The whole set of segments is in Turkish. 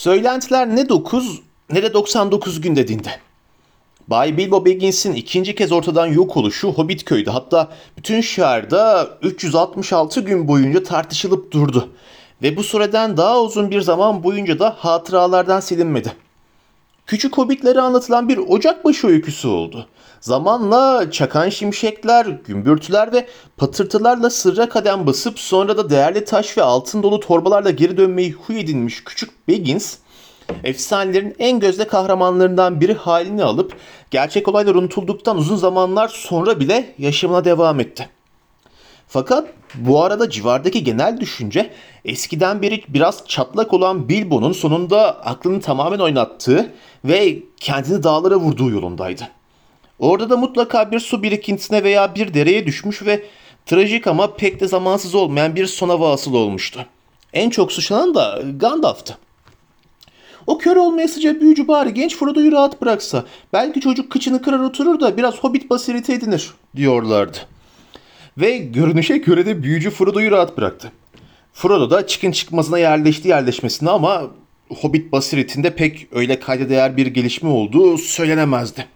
Söylentiler ne 9 ne de 99 gün dediğinde. Bay Bilbo Baggins'in ikinci kez ortadan yok oluşu Hobbit köyde hatta bütün şehirde 366 gün boyunca tartışılıp durdu. Ve bu süreden daha uzun bir zaman boyunca da hatıralardan silinmedi. Küçük hobbitlere anlatılan bir ocakbaşı öyküsü oldu. Zamanla çakan şimşekler, gümbürtüler ve patırtılarla sırra kadem basıp sonra da değerli taş ve altın dolu torbalarla geri dönmeyi huy edinmiş küçük Baggins, efsanelerin en gözde kahramanlarından biri halini alıp gerçek olaylar unutulduktan uzun zamanlar sonra bile yaşamına devam etti. Fakat bu arada civardaki genel düşünce eskiden beri biraz çatlak olan Bilbo'nun sonunda aklını tamamen oynattığı ve kendini dağlara vurduğu yolundaydı. Orada da mutlaka bir su birikintisine veya bir dereye düşmüş ve trajik ama pek de zamansız olmayan bir sona vasıl olmuştu. En çok suçlanan da Gandalf'tı. O kör olmayasıca büyücü bari genç Frodo'yu rahat bıraksa. Belki çocuk kıçını kırar oturur da biraz hobbit basireti edinir diyorlardı. Ve görünüşe göre de büyücü Frodo'yu rahat bıraktı. Frodo da çıkın çıkmazına yerleşti yerleşmesine ama Hobbit basiretinde pek öyle kayda değer bir gelişme olduğu söylenemezdi.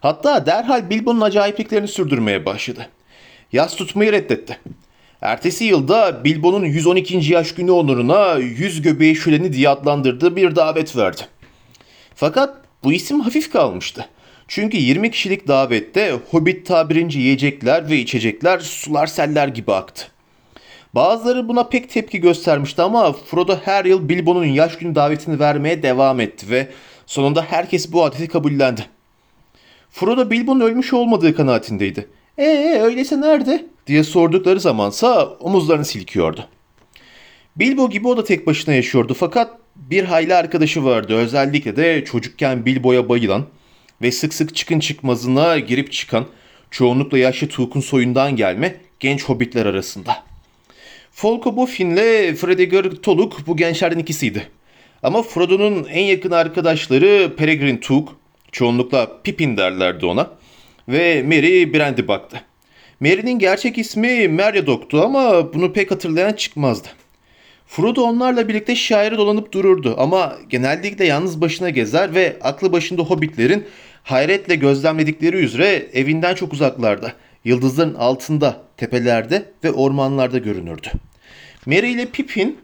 Hatta derhal Bilbo'nun acayipliklerini sürdürmeye başladı. Yaz tutmayı reddetti. Ertesi yılda Bilbo'nun 112. yaş günü onuruna yüz göbeği şöleni diye adlandırdığı bir davet verdi. Fakat bu isim hafif kalmıştı. Çünkü 20 kişilik davette Hobbit tabirince yiyecekler ve içecekler sular seller gibi aktı. Bazıları buna pek tepki göstermişti ama Frodo her yıl Bilbo'nun yaş günü davetini vermeye devam etti ve sonunda herkes bu adeti kabullendi. Frodo Bilbo'nun ölmüş olmadığı kanaatindeydi. Ee öyleyse nerede? diye sordukları zamansa omuzlarını silkiyordu. Bilbo gibi o da tek başına yaşıyordu fakat bir hayli arkadaşı vardı. Özellikle de çocukken Bilbo'ya bayılan ve sık sık çıkın çıkmazına girip çıkan çoğunlukla yaşlı Tuğk'un soyundan gelme genç hobbitler arasında. Folko Boffin ile Fredegar Toluk bu gençlerden ikisiydi. Ama Frodo'nun en yakın arkadaşları Peregrine Took, çoğunlukla Pippin derlerdi ona, ve Merry Brandybuck'tı. Merry'nin gerçek ismi Meriadoc'tu ama bunu pek hatırlayan çıkmazdı. Frodo onlarla birlikte şaire dolanıp dururdu ama genellikle yalnız başına gezer ve aklı başında hobbitlerin hayretle gözlemledikleri üzere evinden çok uzaklarda, yıldızların altında, tepelerde ve ormanlarda görünürdü. Merry ile Pippin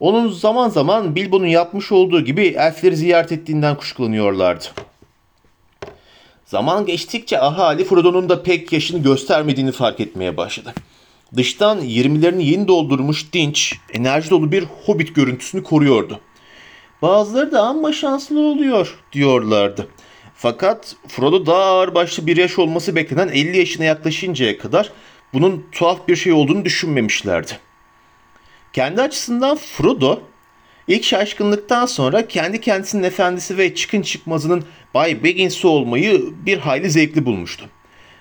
onun zaman zaman Bilbo'nun yapmış olduğu gibi elfleri ziyaret ettiğinden kuşkulanıyorlardı. Zaman geçtikçe ahali Frodo'nun da pek yaşını göstermediğini fark etmeye başladı. Dıştan 20'lerini yeni doldurmuş dinç, enerji dolu bir hobbit görüntüsünü koruyordu. Bazıları da amma şanslı oluyor diyorlardı. Fakat Frodo daha ağır başlı bir yaş olması beklenen 50 yaşına yaklaşıncaya kadar bunun tuhaf bir şey olduğunu düşünmemişlerdi. Kendi açısından Frodo ilk şaşkınlıktan sonra kendi kendisinin efendisi ve çıkın çıkmazının Bay Baggins'i olmayı bir hayli zevkli bulmuştu.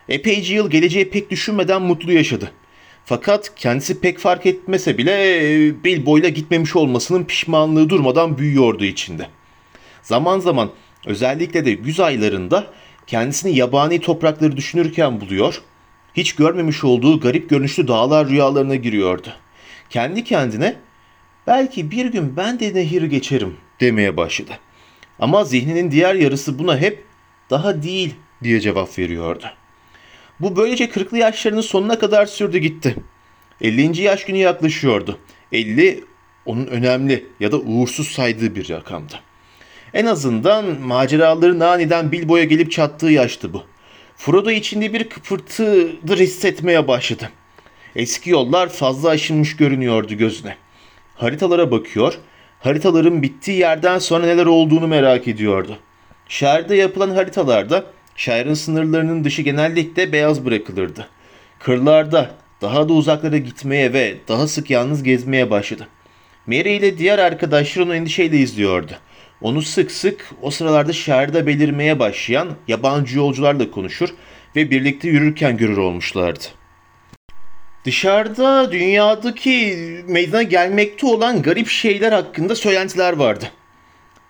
Epeyce yıl geleceği pek düşünmeden mutlu yaşadı. Fakat kendisi pek fark etmese bile e, Bilbo'yla gitmemiş olmasının pişmanlığı durmadan büyüyordu içinde. Zaman zaman özellikle de güz aylarında kendisini yabani toprakları düşünürken buluyor, hiç görmemiş olduğu garip görünüşlü dağlar rüyalarına giriyordu. Kendi kendine belki bir gün ben de nehir geçerim demeye başladı. Ama zihninin diğer yarısı buna hep daha değil diye cevap veriyordu. Bu böylece 40'lı yaşlarının sonuna kadar sürdü gitti. 50. yaş günü yaklaşıyordu. 50 onun önemli ya da uğursuz saydığı bir rakamdı. En azından maceraların aniden Bilbo'ya gelip çattığı yaştı bu. Frodo içinde bir kıpırtıdır hissetmeye başladı. Eski yollar fazla aşınmış görünüyordu gözüne. Haritalara bakıyor, haritaların bittiği yerden sonra neler olduğunu merak ediyordu. Şehirde yapılan haritalarda şehrin sınırlarının dışı genellikle beyaz bırakılırdı. Kırlarda daha da uzaklara gitmeye ve daha sık yalnız gezmeye başladı. Mary ile diğer arkadaşları onu endişeyle izliyordu. Onu sık sık o sıralarda şehirde belirmeye başlayan yabancı yolcularla konuşur ve birlikte yürürken görür olmuşlardı. Dışarıda dünyadaki meydana gelmekte olan garip şeyler hakkında söylentiler vardı.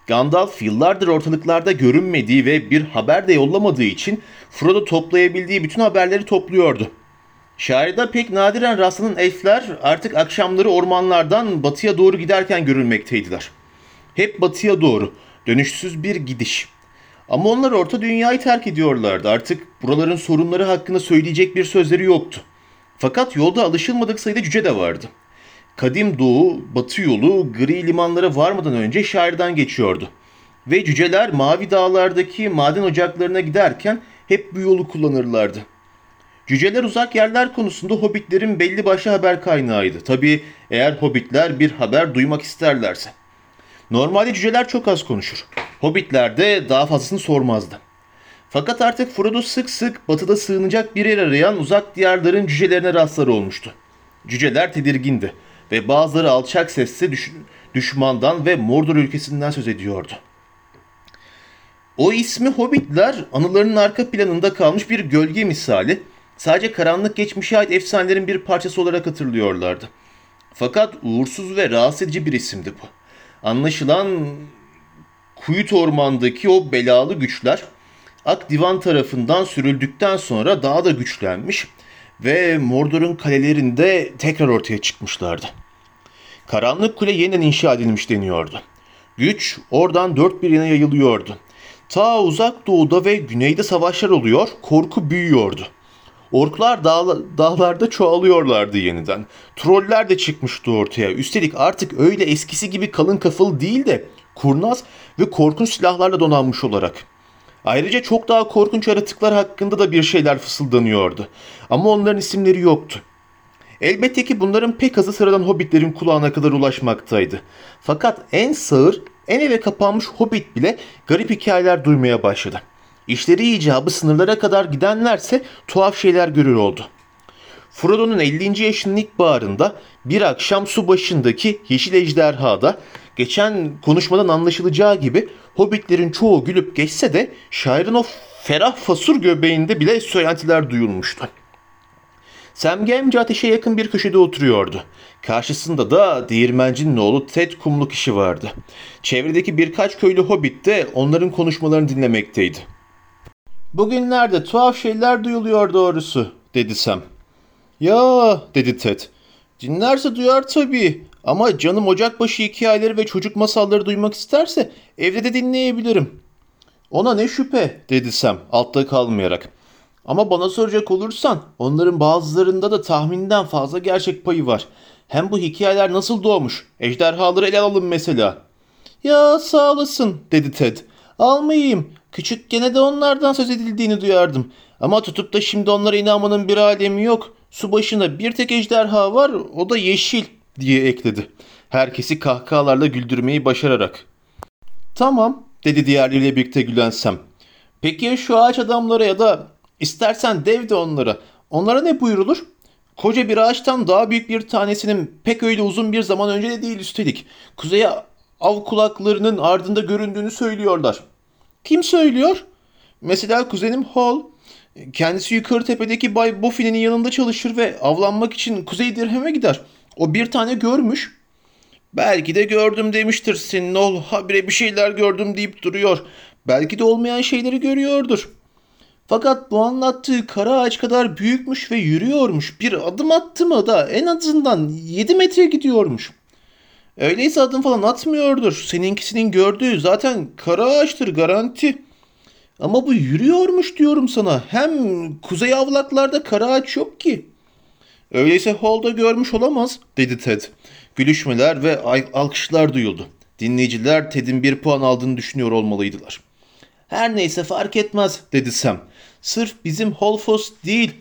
Gandalf yıllardır ortalıklarda görünmediği ve bir haber de yollamadığı için Frodo toplayabildiği bütün haberleri topluyordu. Şairde pek nadiren rastlanan elfler artık akşamları ormanlardan batıya doğru giderken görülmekteydiler. Hep batıya doğru. Dönüşsüz bir gidiş. Ama onlar orta dünyayı terk ediyorlardı. Artık buraların sorunları hakkında söyleyecek bir sözleri yoktu. Fakat yolda alışılmadık sayıda cüce de vardı. Kadim Doğu, Batı yolu gri limanlara varmadan önce şairden geçiyordu. Ve cüceler mavi dağlardaki maden ocaklarına giderken hep bu yolu kullanırlardı. Cüceler uzak yerler konusunda hobbitlerin belli başlı haber kaynağıydı. Tabii eğer hobbitler bir haber duymak isterlerse. Normalde cüceler çok az konuşur. Hobbitler de daha fazlasını sormazdı. Fakat artık Frodo sık sık batıda sığınacak bir yer arayan uzak diyarların cücelerine rastlar olmuştu. Cüceler tedirgindi ve bazıları alçak sesle düş- düşmandan ve Mordor ülkesinden söz ediyordu. O ismi Hobbitler anılarının arka planında kalmış bir gölge misali, sadece karanlık geçmişe ait efsanelerin bir parçası olarak hatırlıyorlardı. Fakat uğursuz ve rahatsız edici bir isimdi bu. Anlaşılan Kuyut Orman'daki o belalı güçler Ak Divan tarafından sürüldükten sonra daha da güçlenmiş ve Mordor'un kalelerinde tekrar ortaya çıkmışlardı. Karanlık Kule yeniden inşa edilmiş deniyordu. Güç oradan dört bir yana yayılıyordu. Ta uzak doğuda ve güneyde savaşlar oluyor, korku büyüyordu. Orklar dağ- dağlarda çoğalıyorlardı yeniden. Troller de çıkmıştı ortaya. Üstelik artık öyle eskisi gibi kalın kafalı değil de kurnaz ve korkunç silahlarla donanmış olarak. Ayrıca çok daha korkunç yaratıklar hakkında da bir şeyler fısıldanıyordu. Ama onların isimleri yoktu. Elbette ki bunların pek azı sıradan hobbitlerin kulağına kadar ulaşmaktaydı. Fakat en sağır, en eve kapanmış hobbit bile garip hikayeler duymaya başladı. İşleri icabı sınırlara kadar gidenlerse tuhaf şeyler görür oldu. Frodo'nun 50. yaşının ilkbaharında bir akşam su başındaki Yeşil Ejderha'da geçen konuşmadan anlaşılacağı gibi hobbitlerin çoğu gülüp geçse de şairin o ferah fasur göbeğinde bile söylentiler duyulmuştu. Sam Gamgee ateşe yakın bir köşede oturuyordu. Karşısında da değirmencinin oğlu Ted Kumlu kişi vardı. Çevredeki birkaç köylü hobbit de onların konuşmalarını dinlemekteydi. Bugünlerde tuhaf şeyler duyuluyor doğrusu, dedi Sam. Ya, dedi Ted. Dinlerse duyar tabii. Ama canım ocakbaşı hikayeleri ve çocuk masalları duymak isterse evde de dinleyebilirim. Ona ne şüphe, dedi Sam altta kalmayarak. Ama bana soracak olursan onların bazılarında da tahminden fazla gerçek payı var. Hem bu hikayeler nasıl doğmuş? Ejderhaları ele alalım mesela. Ya sağ olasın dedi Ted. Almayayım. Küçük gene de onlardan söz edildiğini duyardım. Ama tutup da şimdi onlara inanmanın bir alemi yok. Su başında bir tek ejderha var o da yeşil diye ekledi. Herkesi kahkahalarla güldürmeyi başararak. Tamam dedi diğerleriyle birlikte gülen Sam. Peki ya şu ağaç adamlara ya da istersen dev de onlara. Onlara ne buyurulur? Koca bir ağaçtan daha büyük bir tanesinin pek öyle uzun bir zaman önce de değil üstelik. Kuzeye av kulaklarının ardında göründüğünü söylüyorlar. Kim söylüyor? Mesela kuzenim Hall. Kendisi yukarı tepedeki Bay Boffin'in yanında çalışır ve avlanmak için Kuzey Dirhem'e gider. O bir tane görmüş. Belki de gördüm demiştir senin oğul. Habire bir şeyler gördüm deyip duruyor. Belki de olmayan şeyleri görüyordur. Fakat bu anlattığı kara ağaç kadar büyükmüş ve yürüyormuş. Bir adım attı mı da en azından 7 metre gidiyormuş. Öyleyse adım falan atmıyordur. Seninkisinin gördüğü zaten kara ağaçtır garanti. Ama bu yürüyormuş diyorum sana. Hem kuzey avlaklarda kara ağaç yok ki. Öyleyse Hall'da görmüş olamaz dedi Ted. Gülüşmeler ve alkışlar duyuldu. Dinleyiciler Ted'in bir puan aldığını düşünüyor olmalıydılar. Her neyse fark etmez dedi Sam. Sırf bizim Holfos değil.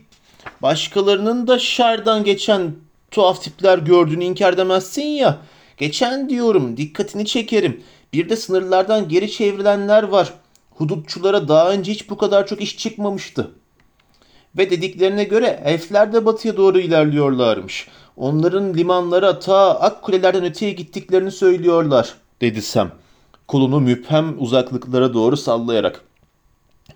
Başkalarının da şardan geçen tuhaf tipler gördüğünü inkar edemezsin ya. Geçen diyorum dikkatini çekerim. Bir de sınırlardan geri çevrilenler var. Hudutçulara daha önce hiç bu kadar çok iş çıkmamıştı. Ve dediklerine göre elfler de batıya doğru ilerliyorlarmış. Onların limanlara ta ak kulelerden öteye gittiklerini söylüyorlar, dedi Sam. Kolunu müphem uzaklıklara doğru sallayarak.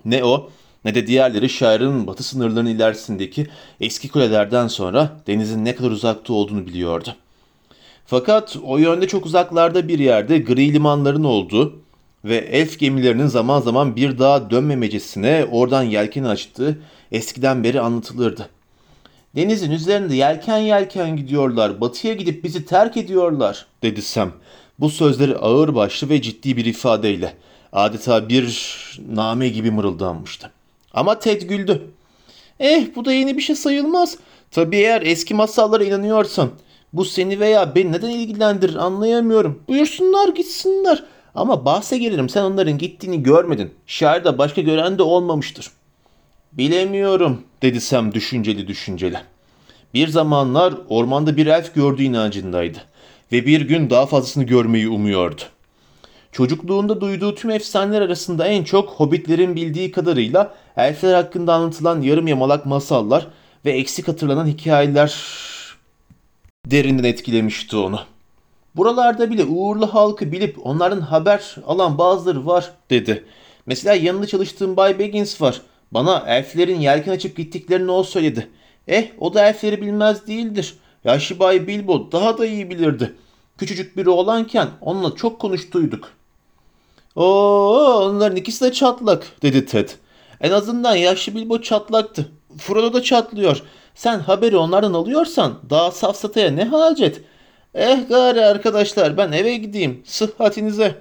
Ne o ne de diğerleri şairin batı sınırlarının ilerisindeki eski kulelerden sonra denizin ne kadar uzakta olduğunu biliyordu. Fakat o yönde çok uzaklarda bir yerde gri limanların olduğu ve elf gemilerinin zaman zaman bir daha dönmemecesine oradan yelken açtığı eskiden beri anlatılırdı. Denizin üzerinde yelken yelken gidiyorlar, batıya gidip bizi terk ediyorlar, dedi Sam. Bu sözleri ağır başlı ve ciddi bir ifadeyle adeta bir name gibi mırıldanmıştı. Ama Ted güldü. Eh bu da yeni bir şey sayılmaz. Tabii eğer eski masallara inanıyorsan. Bu seni veya beni neden ilgilendirir anlayamıyorum. Buyursunlar gitsinler. Ama bahse gelirim sen onların gittiğini görmedin. Şairde başka gören de olmamıştır. Bilemiyorum dedi Sam düşünceli düşünceli. Bir zamanlar ormanda bir elf gördüğü inancındaydı ve bir gün daha fazlasını görmeyi umuyordu. Çocukluğunda duyduğu tüm efsaneler arasında en çok hobbitlerin bildiği kadarıyla elfler hakkında anlatılan yarım yamalak masallar ve eksik hatırlanan hikayeler derinden etkilemişti onu. Buralarda bile uğurlu halkı bilip onlardan haber alan bazıları var dedi. Mesela yanında çalıştığım Bay Baggins var. Bana elflerin yelken açıp gittiklerini o söyledi. Eh o da elfleri bilmez değildir. Yaşlı Bay Bilbo daha da iyi bilirdi. Küçücük biri olanken onunla çok konuştuyduk. Oo onların ikisi de çatlak dedi Ted. En azından yaşlı Bilbo çatlaktı. Frodo da çatlıyor. Sen haberi onlardan alıyorsan daha safsataya ne hacet? Eh gari arkadaşlar ben eve gideyim. Sıhhatinize.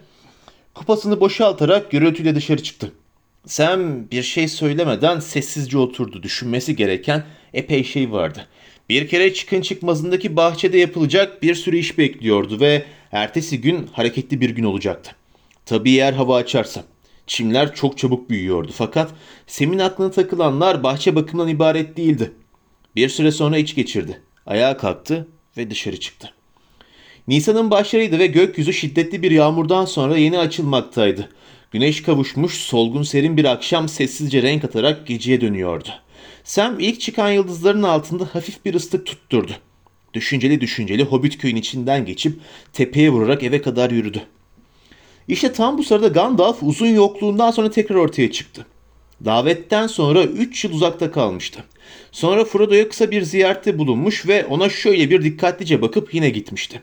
Kupasını boşaltarak gürültüyle dışarı çıktı. Sam bir şey söylemeden sessizce oturdu. Düşünmesi gereken epey şey vardı. Bir kere çıkın çıkmazındaki bahçede yapılacak bir sürü iş bekliyordu ve ertesi gün hareketli bir gün olacaktı. Tabii eğer hava açarsa. Çimler çok çabuk büyüyordu fakat Sem'in aklına takılanlar bahçe bakımından ibaret değildi. Bir süre sonra iç geçirdi. Ayağa kalktı ve dışarı çıktı. Nisan'ın başlarıydı ve gökyüzü şiddetli bir yağmurdan sonra yeni açılmaktaydı. Güneş kavuşmuş, solgun serin bir akşam sessizce renk atarak geceye dönüyordu. Sam ilk çıkan yıldızların altında hafif bir ıslık tutturdu. Düşünceli düşünceli Hobbit köyün içinden geçip tepeye vurarak eve kadar yürüdü. İşte tam bu sırada Gandalf uzun yokluğundan sonra tekrar ortaya çıktı. Davetten sonra 3 yıl uzakta kalmıştı. Sonra Frodo'ya kısa bir ziyarette bulunmuş ve ona şöyle bir dikkatlice bakıp yine gitmişti.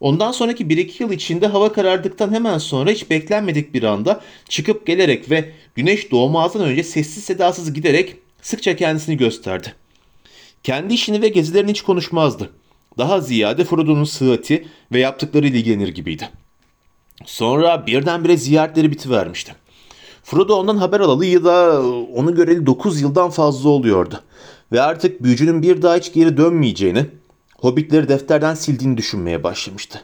Ondan sonraki 1-2 yıl içinde hava karardıktan hemen sonra hiç beklenmedik bir anda çıkıp gelerek ve güneş doğmazdan önce sessiz sedasız giderek sıkça kendisini gösterdi. Kendi işini ve gezilerini hiç konuşmazdı. Daha ziyade Frodo'nun sıhhati ve yaptıklarıyla ilgilenir gibiydi. Sonra birdenbire ziyaretleri bitivermişti. Frodo ondan haber alalı ya da onu göreli 9 yıldan fazla oluyordu. Ve artık büyücünün bir daha hiç geri dönmeyeceğini, hobbitleri defterden sildiğini düşünmeye başlamıştı.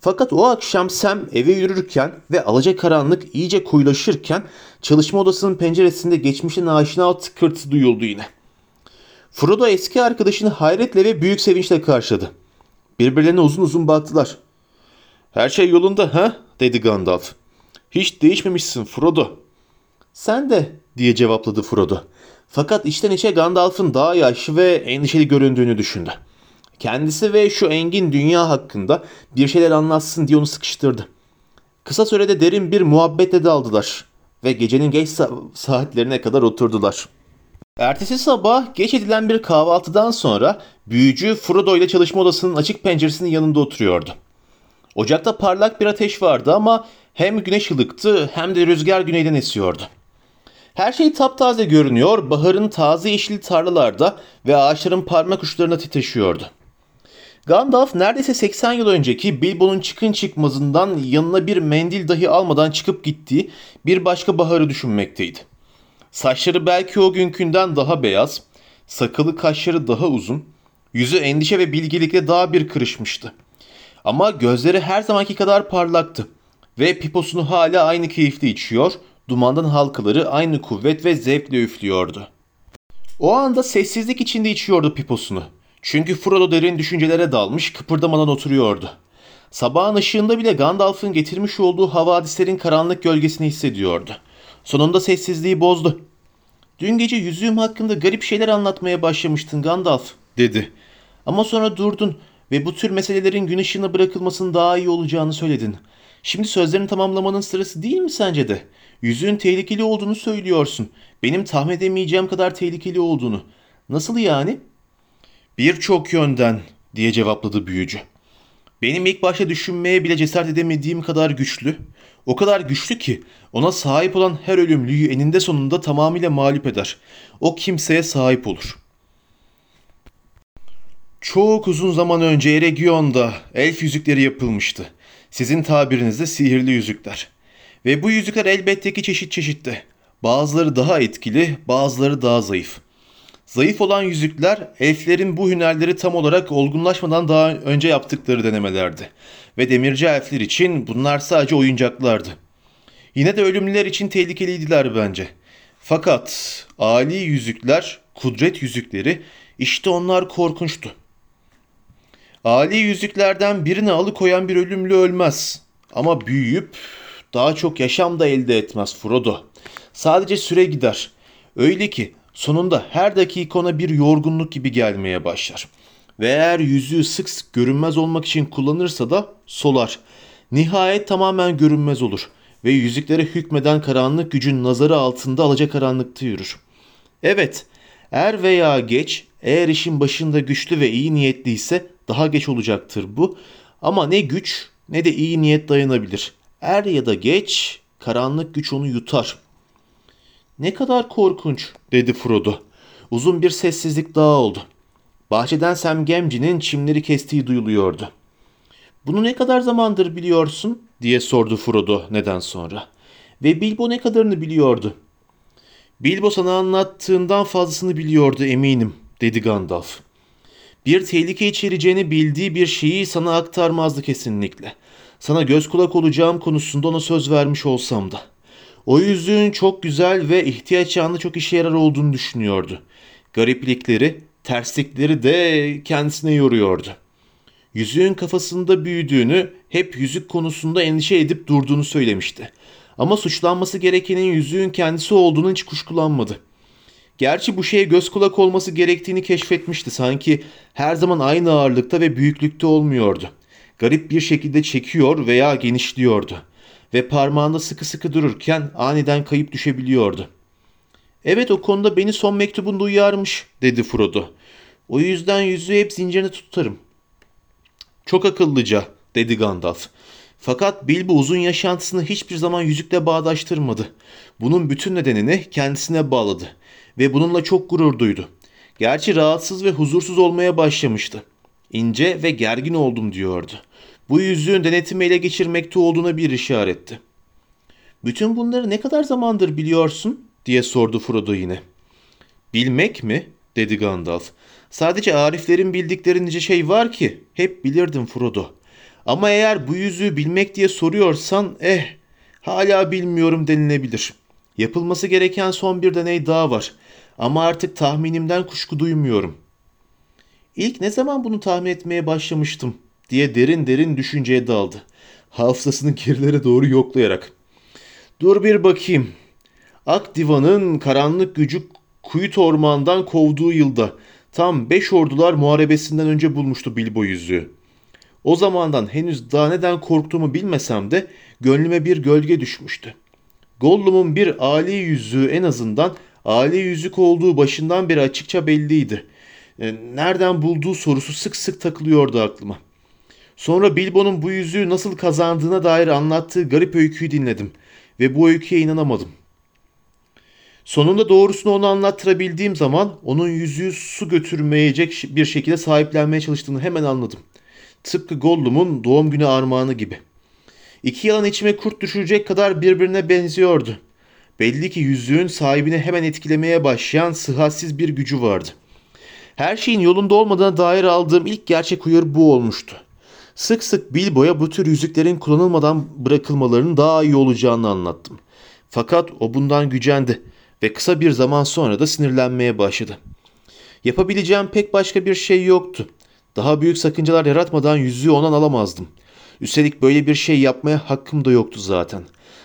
Fakat o akşam Sam eve yürürken ve alacakaranlık iyice koyulaşırken çalışma odasının penceresinde geçmişin aşina tıkırtı duyuldu yine. Frodo eski arkadaşını hayretle ve büyük sevinçle karşıladı. Birbirlerine uzun uzun baktılar. Her şey yolunda ha? Dedi Gandalf. Hiç değişmemişsin Frodo. Sen de diye cevapladı Frodo. Fakat içten içe Gandalf'ın daha yaşlı ve endişeli göründüğünü düşündü. Kendisi ve şu engin dünya hakkında bir şeyler anlatsın diye onu sıkıştırdı. Kısa sürede derin bir muhabbetle daldılar ve gecenin geç sa- saatlerine kadar oturdular. Ertesi sabah geç edilen bir kahvaltıdan sonra büyücü Frodo ile çalışma odasının açık penceresinin yanında oturuyordu. Ocakta parlak bir ateş vardı ama hem güneş ılıktı hem de rüzgar güneyden esiyordu. Her şey taptaze görünüyor, baharın taze yeşil tarlalarda ve ağaçların parmak uçlarına titreşiyordu. Gandalf neredeyse 80 yıl önceki Bilbo'nun çıkın çıkmazından yanına bir mendil dahi almadan çıkıp gittiği bir başka baharı düşünmekteydi. Saçları belki o günkünden daha beyaz, sakalı kaşları daha uzun, yüzü endişe ve bilgelikle daha bir kırışmıştı. Ama gözleri her zamanki kadar parlaktı ve piposunu hala aynı keyifle içiyor, dumandan halkaları aynı kuvvet ve zevkle üflüyordu. O anda sessizlik içinde içiyordu piposunu. Çünkü Frodo derin düşüncelere dalmış, kıpırdamadan oturuyordu. Sabahın ışığında bile Gandalf'ın getirmiş olduğu havadislerin karanlık gölgesini hissediyordu. Sonunda sessizliği bozdu. Dün gece yüzüğüm hakkında garip şeyler anlatmaya başlamıştın Gandalf, dedi. Ama sonra durdun ve bu tür meselelerin gün ışığına bırakılmasının daha iyi olacağını söyledin. Şimdi sözlerini tamamlamanın sırası değil mi sence de? Yüzüğün tehlikeli olduğunu söylüyorsun. Benim tahmin edemeyeceğim kadar tehlikeli olduğunu. Nasıl yani? Birçok yönden diye cevapladı büyücü. Benim ilk başta düşünmeye bile cesaret edemediğim kadar güçlü. O kadar güçlü ki ona sahip olan her ölümlüyü eninde sonunda tamamıyla mağlup eder. O kimseye sahip olur. Çok uzun zaman önce Eregion'da elf yüzükleri yapılmıştı. Sizin tabirinizde sihirli yüzükler. Ve bu yüzükler elbette ki çeşit çeşitti. Bazıları daha etkili, bazıları daha zayıf. Zayıf olan yüzükler elflerin bu hünerleri tam olarak olgunlaşmadan daha önce yaptıkları denemelerdi. Ve demirci elfler için bunlar sadece oyuncaklardı. Yine de ölümlüler için tehlikeliydiler bence. Fakat Ali yüzükler, kudret yüzükleri işte onlar korkunçtu. Ali yüzüklerden birini alıkoyan bir ölümlü ölmez. Ama büyüyüp daha çok yaşam da elde etmez Frodo. Sadece süre gider. Öyle ki sonunda her dakika ona bir yorgunluk gibi gelmeye başlar. Ve eğer yüzüğü sık sık görünmez olmak için kullanırsa da solar. Nihayet tamamen görünmez olur ve yüzüklere hükmeden karanlık gücün nazarı altında alacakaranlıkta yürür. Evet, er veya geç, eğer işin başında güçlü ve iyi niyetliyse daha geç olacaktır bu. Ama ne güç ne de iyi niyet dayanabilir. Er ya da geç karanlık güç onu yutar. Ne kadar korkunç dedi Frodo. Uzun bir sessizlik daha oldu. Bahçeden Sam Gemci'nin çimleri kestiği duyuluyordu. Bunu ne kadar zamandır biliyorsun diye sordu Frodo neden sonra. Ve Bilbo ne kadarını biliyordu? Bilbo sana anlattığından fazlasını biliyordu eminim dedi Gandalf. Bir tehlike içereceğini bildiği bir şeyi sana aktarmazdı kesinlikle. Sana göz kulak olacağım konusunda ona söz vermiş olsam da. O yüzüğün çok güzel ve ihtiyaç anında çok işe yarar olduğunu düşünüyordu. Gariplikleri, terslikleri de kendisine yoruyordu. Yüzüğün kafasında büyüdüğünü, hep yüzük konusunda endişe edip durduğunu söylemişti. Ama suçlanması gerekenin yüzüğün kendisi olduğunu hiç kuşkulanmadı. Gerçi bu şeye göz kulak olması gerektiğini keşfetmişti. Sanki her zaman aynı ağırlıkta ve büyüklükte olmuyordu. Garip bir şekilde çekiyor veya genişliyordu. Ve parmağında sıkı sıkı dururken aniden kayıp düşebiliyordu. Evet o konuda beni son mektubunda uyarmış dedi Frodo. O yüzden yüzüğü hep zincirine tutarım. Çok akıllıca dedi Gandalf. Fakat Bilbo uzun yaşantısını hiçbir zaman yüzükle bağdaştırmadı. Bunun bütün nedenini kendisine bağladı ve bununla çok gurur duydu. Gerçi rahatsız ve huzursuz olmaya başlamıştı. İnce ve gergin oldum diyordu. Bu yüzüğün denetimi ele geçirmekte olduğuna bir işaretti. Bütün bunları ne kadar zamandır biliyorsun? diye sordu Frodo yine. Bilmek mi? dedi Gandalf. Sadece Ariflerin bildikleri nice şey var ki hep bilirdim Frodo. Ama eğer bu yüzüğü bilmek diye soruyorsan eh hala bilmiyorum denilebilir. Yapılması gereken son bir deney daha var. Ama artık tahminimden kuşku duymuyorum. İlk ne zaman bunu tahmin etmeye başlamıştım diye derin derin düşünceye daldı. Hafızasını gerilere doğru yoklayarak. Dur bir bakayım. Ak Divan'ın karanlık gücü Kuyut Orman'dan kovduğu yılda tam beş ordular muharebesinden önce bulmuştu Bilbo yüzüğü. O zamandan henüz daha neden korktuğumu bilmesem de gönlüme bir gölge düşmüştü. Gollum'un bir Ali yüzüğü en azından Ali yüzük olduğu başından beri açıkça belliydi. E, nereden bulduğu sorusu sık sık takılıyordu aklıma. Sonra Bilbo'nun bu yüzüğü nasıl kazandığına dair anlattığı garip öyküyü dinledim ve bu öyküye inanamadım. Sonunda doğrusunu ona anlattırabildiğim zaman onun yüzüğü su götürmeyecek bir şekilde sahiplenmeye çalıştığını hemen anladım. Tıpkı Gollum'un doğum günü armağanı gibi. İki yalan içime kurt düşürecek kadar birbirine benziyordu. Belli ki yüzüğün sahibini hemen etkilemeye başlayan sıhhatsiz bir gücü vardı. Her şeyin yolunda olmadığına dair aldığım ilk gerçek uyarı bu olmuştu. Sık sık Bilbo'ya bu tür yüzüklerin kullanılmadan bırakılmalarının daha iyi olacağını anlattım. Fakat o bundan gücendi ve kısa bir zaman sonra da sinirlenmeye başladı. Yapabileceğim pek başka bir şey yoktu. Daha büyük sakıncalar yaratmadan yüzüğü ondan alamazdım. Üstelik böyle bir şey yapmaya hakkım da yoktu zaten.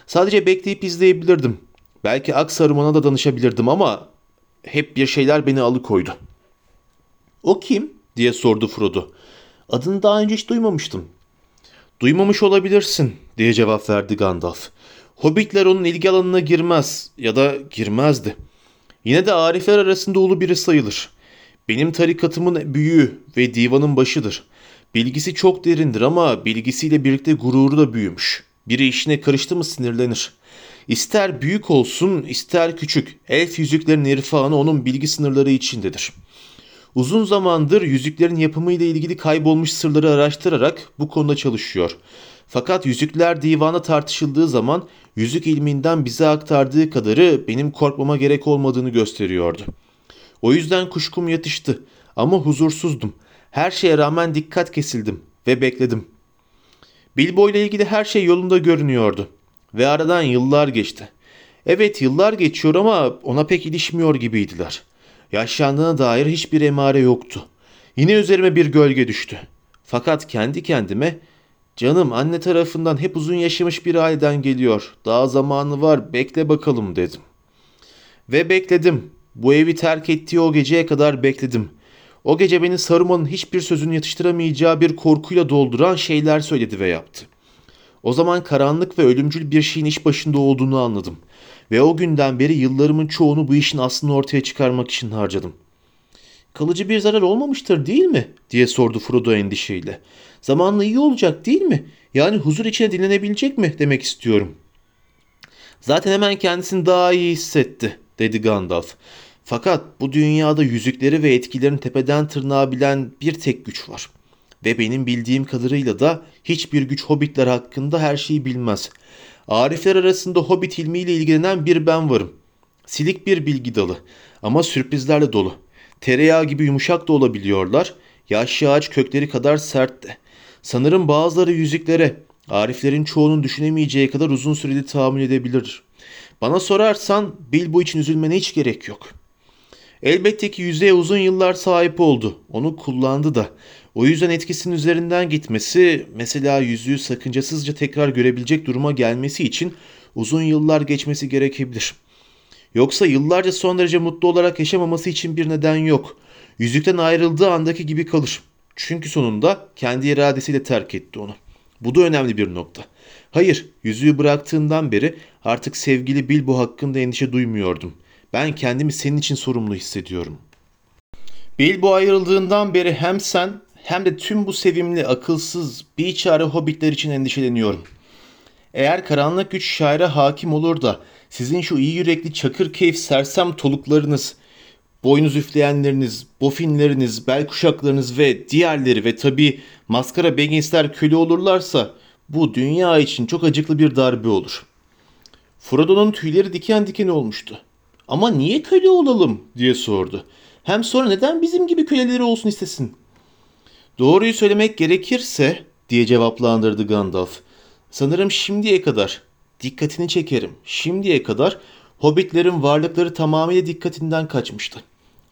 Sadece bekleyip izleyebilirdim. Belki Aksaruman'a da danışabilirdim ama hep bir şeyler beni alıkoydu. O kim? diye sordu Frodo. Adını daha önce hiç duymamıştım. Duymamış olabilirsin diye cevap verdi Gandalf. Hobbitler onun ilgi alanına girmez ya da girmezdi. Yine de arifler arasında ulu biri sayılır. Benim tarikatımın büyüğü ve divanın başıdır. Bilgisi çok derindir ama bilgisiyle birlikte gururu da büyümüş. Biri işine karıştı mı sinirlenir. İster büyük olsun ister küçük elf yüzüklerin irfanı onun bilgi sınırları içindedir. Uzun zamandır yüzüklerin yapımıyla ilgili kaybolmuş sırları araştırarak bu konuda çalışıyor. Fakat yüzükler divanı tartışıldığı zaman yüzük ilminden bize aktardığı kadarı benim korkmama gerek olmadığını gösteriyordu. O yüzden kuşkum yatıştı ama huzursuzdum. Her şeye rağmen dikkat kesildim ve bekledim. Bilbo ile ilgili her şey yolunda görünüyordu. Ve aradan yıllar geçti. Evet yıllar geçiyor ama ona pek ilişmiyor gibiydiler. Yaşlandığına dair hiçbir emare yoktu. Yine üzerime bir gölge düştü. Fakat kendi kendime canım anne tarafından hep uzun yaşamış bir aileden geliyor. Daha zamanı var bekle bakalım dedim. Ve bekledim. Bu evi terk ettiği o geceye kadar bekledim. O gece beni Saruman'ın hiçbir sözünü yatıştıramayacağı bir korkuyla dolduran şeyler söyledi ve yaptı. O zaman karanlık ve ölümcül bir şeyin iş başında olduğunu anladım. Ve o günden beri yıllarımın çoğunu bu işin aslını ortaya çıkarmak için harcadım. Kalıcı bir zarar olmamıştır değil mi? diye sordu Frodo endişeyle. Zamanla iyi olacak değil mi? Yani huzur içine dinlenebilecek mi demek istiyorum. Zaten hemen kendisini daha iyi hissetti dedi Gandalf. Fakat bu dünyada yüzükleri ve etkilerini tepeden tırnağa bilen bir tek güç var. Ve benim bildiğim kadarıyla da hiçbir güç hobbitler hakkında her şeyi bilmez. Arifler arasında hobbit ilmiyle ilgilenen bir ben varım. Silik bir bilgi dalı ama sürprizlerle dolu. Tereyağı gibi yumuşak da olabiliyorlar. Yaşlı ağaç kökleri kadar sert de. Sanırım bazıları yüzüklere, Ariflerin çoğunun düşünemeyeceği kadar uzun süreli tahammül edebilir. Bana sorarsan Bilbo için üzülmene hiç gerek yok. Elbette ki yüzeye uzun yıllar sahip oldu. Onu kullandı da. O yüzden etkisinin üzerinden gitmesi, mesela yüzüğü sakıncasızca tekrar görebilecek duruma gelmesi için uzun yıllar geçmesi gerekebilir. Yoksa yıllarca son derece mutlu olarak yaşamaması için bir neden yok. Yüzükten ayrıldığı andaki gibi kalır. Çünkü sonunda kendi iradesiyle terk etti onu. Bu da önemli bir nokta. Hayır, yüzüğü bıraktığından beri artık sevgili Bilbo hakkında endişe duymuyordum. Ben kendimi senin için sorumlu hissediyorum. Bilbo ayrıldığından beri hem sen hem de tüm bu sevimli, akılsız, bir çare hobbitler için endişeleniyorum. Eğer karanlık güç şaire hakim olur da sizin şu iyi yürekli çakır keyif sersem toluklarınız, boynuz üfleyenleriniz, bofinleriniz, bel kuşaklarınız ve diğerleri ve tabi maskara Bagginsler köle olurlarsa bu dünya için çok acıklı bir darbe olur. Frodo'nun tüyleri diken diken olmuştu. Ama niye köle olalım diye sordu. Hem sonra neden bizim gibi köleleri olsun istesin? Doğruyu söylemek gerekirse diye cevaplandırdı Gandalf. Sanırım şimdiye kadar dikkatini çekerim. Şimdiye kadar hobbitlerin varlıkları tamamıyla dikkatinden kaçmıştı.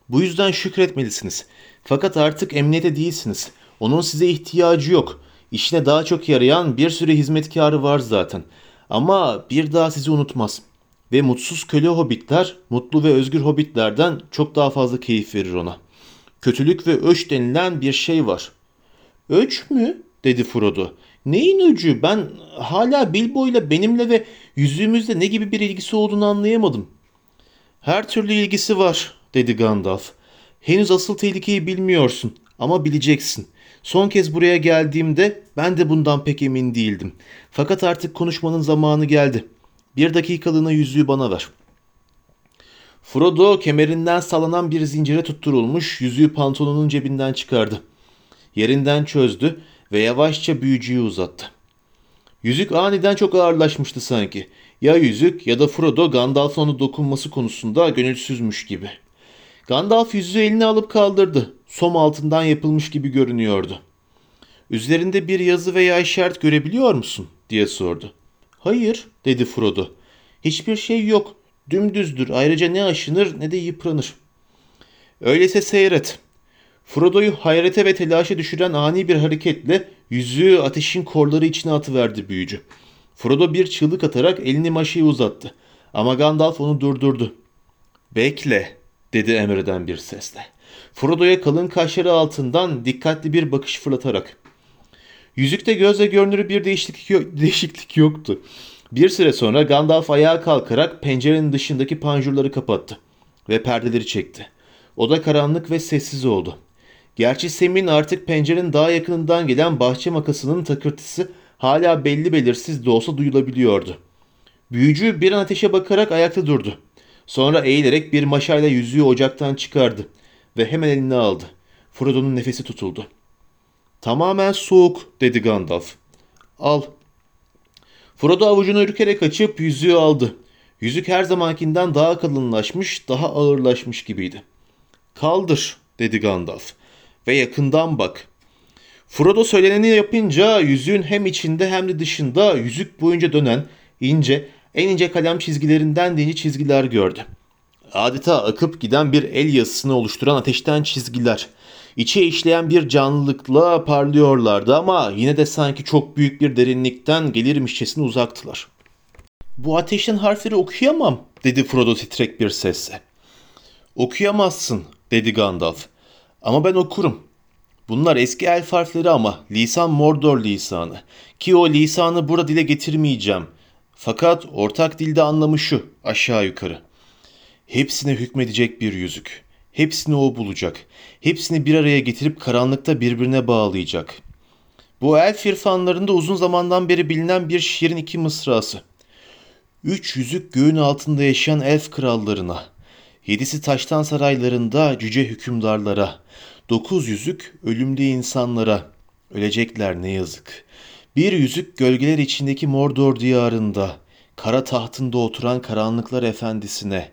Bu yüzden şükretmelisiniz. Fakat artık emniyete değilsiniz. Onun size ihtiyacı yok. İşine daha çok yarayan bir sürü hizmetkarı var zaten. Ama bir daha sizi unutmaz. Ve mutsuz köle hobbitler, mutlu ve özgür hobbitlerden çok daha fazla keyif verir ona. Kötülük ve öç denilen bir şey var. Öç mü? dedi Frodo. Neyin öcü? Ben hala Bilbo ile benimle ve yüzüğümüzle ne gibi bir ilgisi olduğunu anlayamadım. Her türlü ilgisi var, dedi Gandalf. Henüz asıl tehlikeyi bilmiyorsun ama bileceksin. Son kez buraya geldiğimde ben de bundan pek emin değildim. Fakat artık konuşmanın zamanı geldi. Bir dakikalığına yüzüğü bana ver. Frodo kemerinden sallanan bir zincire tutturulmuş yüzüğü pantolonun cebinden çıkardı. Yerinden çözdü ve yavaşça büyücüyü uzattı. Yüzük aniden çok ağırlaşmıştı sanki. Ya yüzük ya da Frodo Gandalf'ın onu dokunması konusunda gönülsüzmüş gibi. Gandalf yüzüğü eline alıp kaldırdı. Som altından yapılmış gibi görünüyordu. Üzerinde bir yazı veya işaret görebiliyor musun? diye sordu. Hayır, dedi Frodo. Hiçbir şey yok. Dümdüzdür. Ayrıca ne aşınır ne de yıpranır. Öyleyse seyret. Frodo'yu hayrete ve telaşa düşüren ani bir hareketle yüzüğü ateşin korları içine atıverdi büyücü. Frodo bir çığlık atarak elini maşayı uzattı. Ama Gandalf onu durdurdu. Bekle, dedi emreden bir sesle. Frodo'ya kalın kaşları altından dikkatli bir bakış fırlatarak. Yüzükte gözle görünür bir değişiklik, yok, değişiklik yoktu. Bir süre sonra Gandalf ayağa kalkarak pencerenin dışındaki panjurları kapattı ve perdeleri çekti. Oda karanlık ve sessiz oldu. Gerçi Sem'in artık pencerenin daha yakınından gelen bahçe makasının takırtısı hala belli belirsiz de olsa duyulabiliyordu. Büyücü bir an ateşe bakarak ayakta durdu. Sonra eğilerek bir maşayla yüzüğü ocaktan çıkardı ve hemen eline aldı. Frodo'nun nefesi tutuldu. Tamamen soğuk dedi Gandalf. Al Frodo avucunu ürkerek açıp yüzüğü aldı. Yüzük her zamankinden daha kalınlaşmış, daha ağırlaşmış gibiydi. Kaldır, dedi Gandalf. Ve yakından bak. Frodo söyleneni yapınca yüzüğün hem içinde hem de dışında yüzük boyunca dönen ince, en ince kalem çizgilerinden de ince çizgiler gördü. Adeta akıp giden bir el yazısını oluşturan ateşten çizgiler. İçe işleyen bir canlılıkla parlıyorlardı ama yine de sanki çok büyük bir derinlikten gelirmişçesine uzaktılar. Bu ateşten harfleri okuyamam, dedi Frodo titrek bir sesle. Okuyamazsın, dedi Gandalf. Ama ben okurum. Bunlar eski elf harfleri ama lisan Mordor lisanı. Ki o lisanı burada dile getirmeyeceğim. Fakat ortak dilde anlamı şu, aşağı yukarı. Hepsine hükmedecek bir yüzük. Hepsini o bulacak. Hepsini bir araya getirip karanlıkta birbirine bağlayacak. Bu elf irfanlarında uzun zamandan beri bilinen bir şiirin iki mısrası. Üç yüzük göğün altında yaşayan elf krallarına, yedisi taştan saraylarında cüce hükümdarlara, dokuz yüzük ölümlü insanlara, ölecekler ne yazık. Bir yüzük gölgeler içindeki Mordor diyarında, kara tahtında oturan karanlıklar efendisine,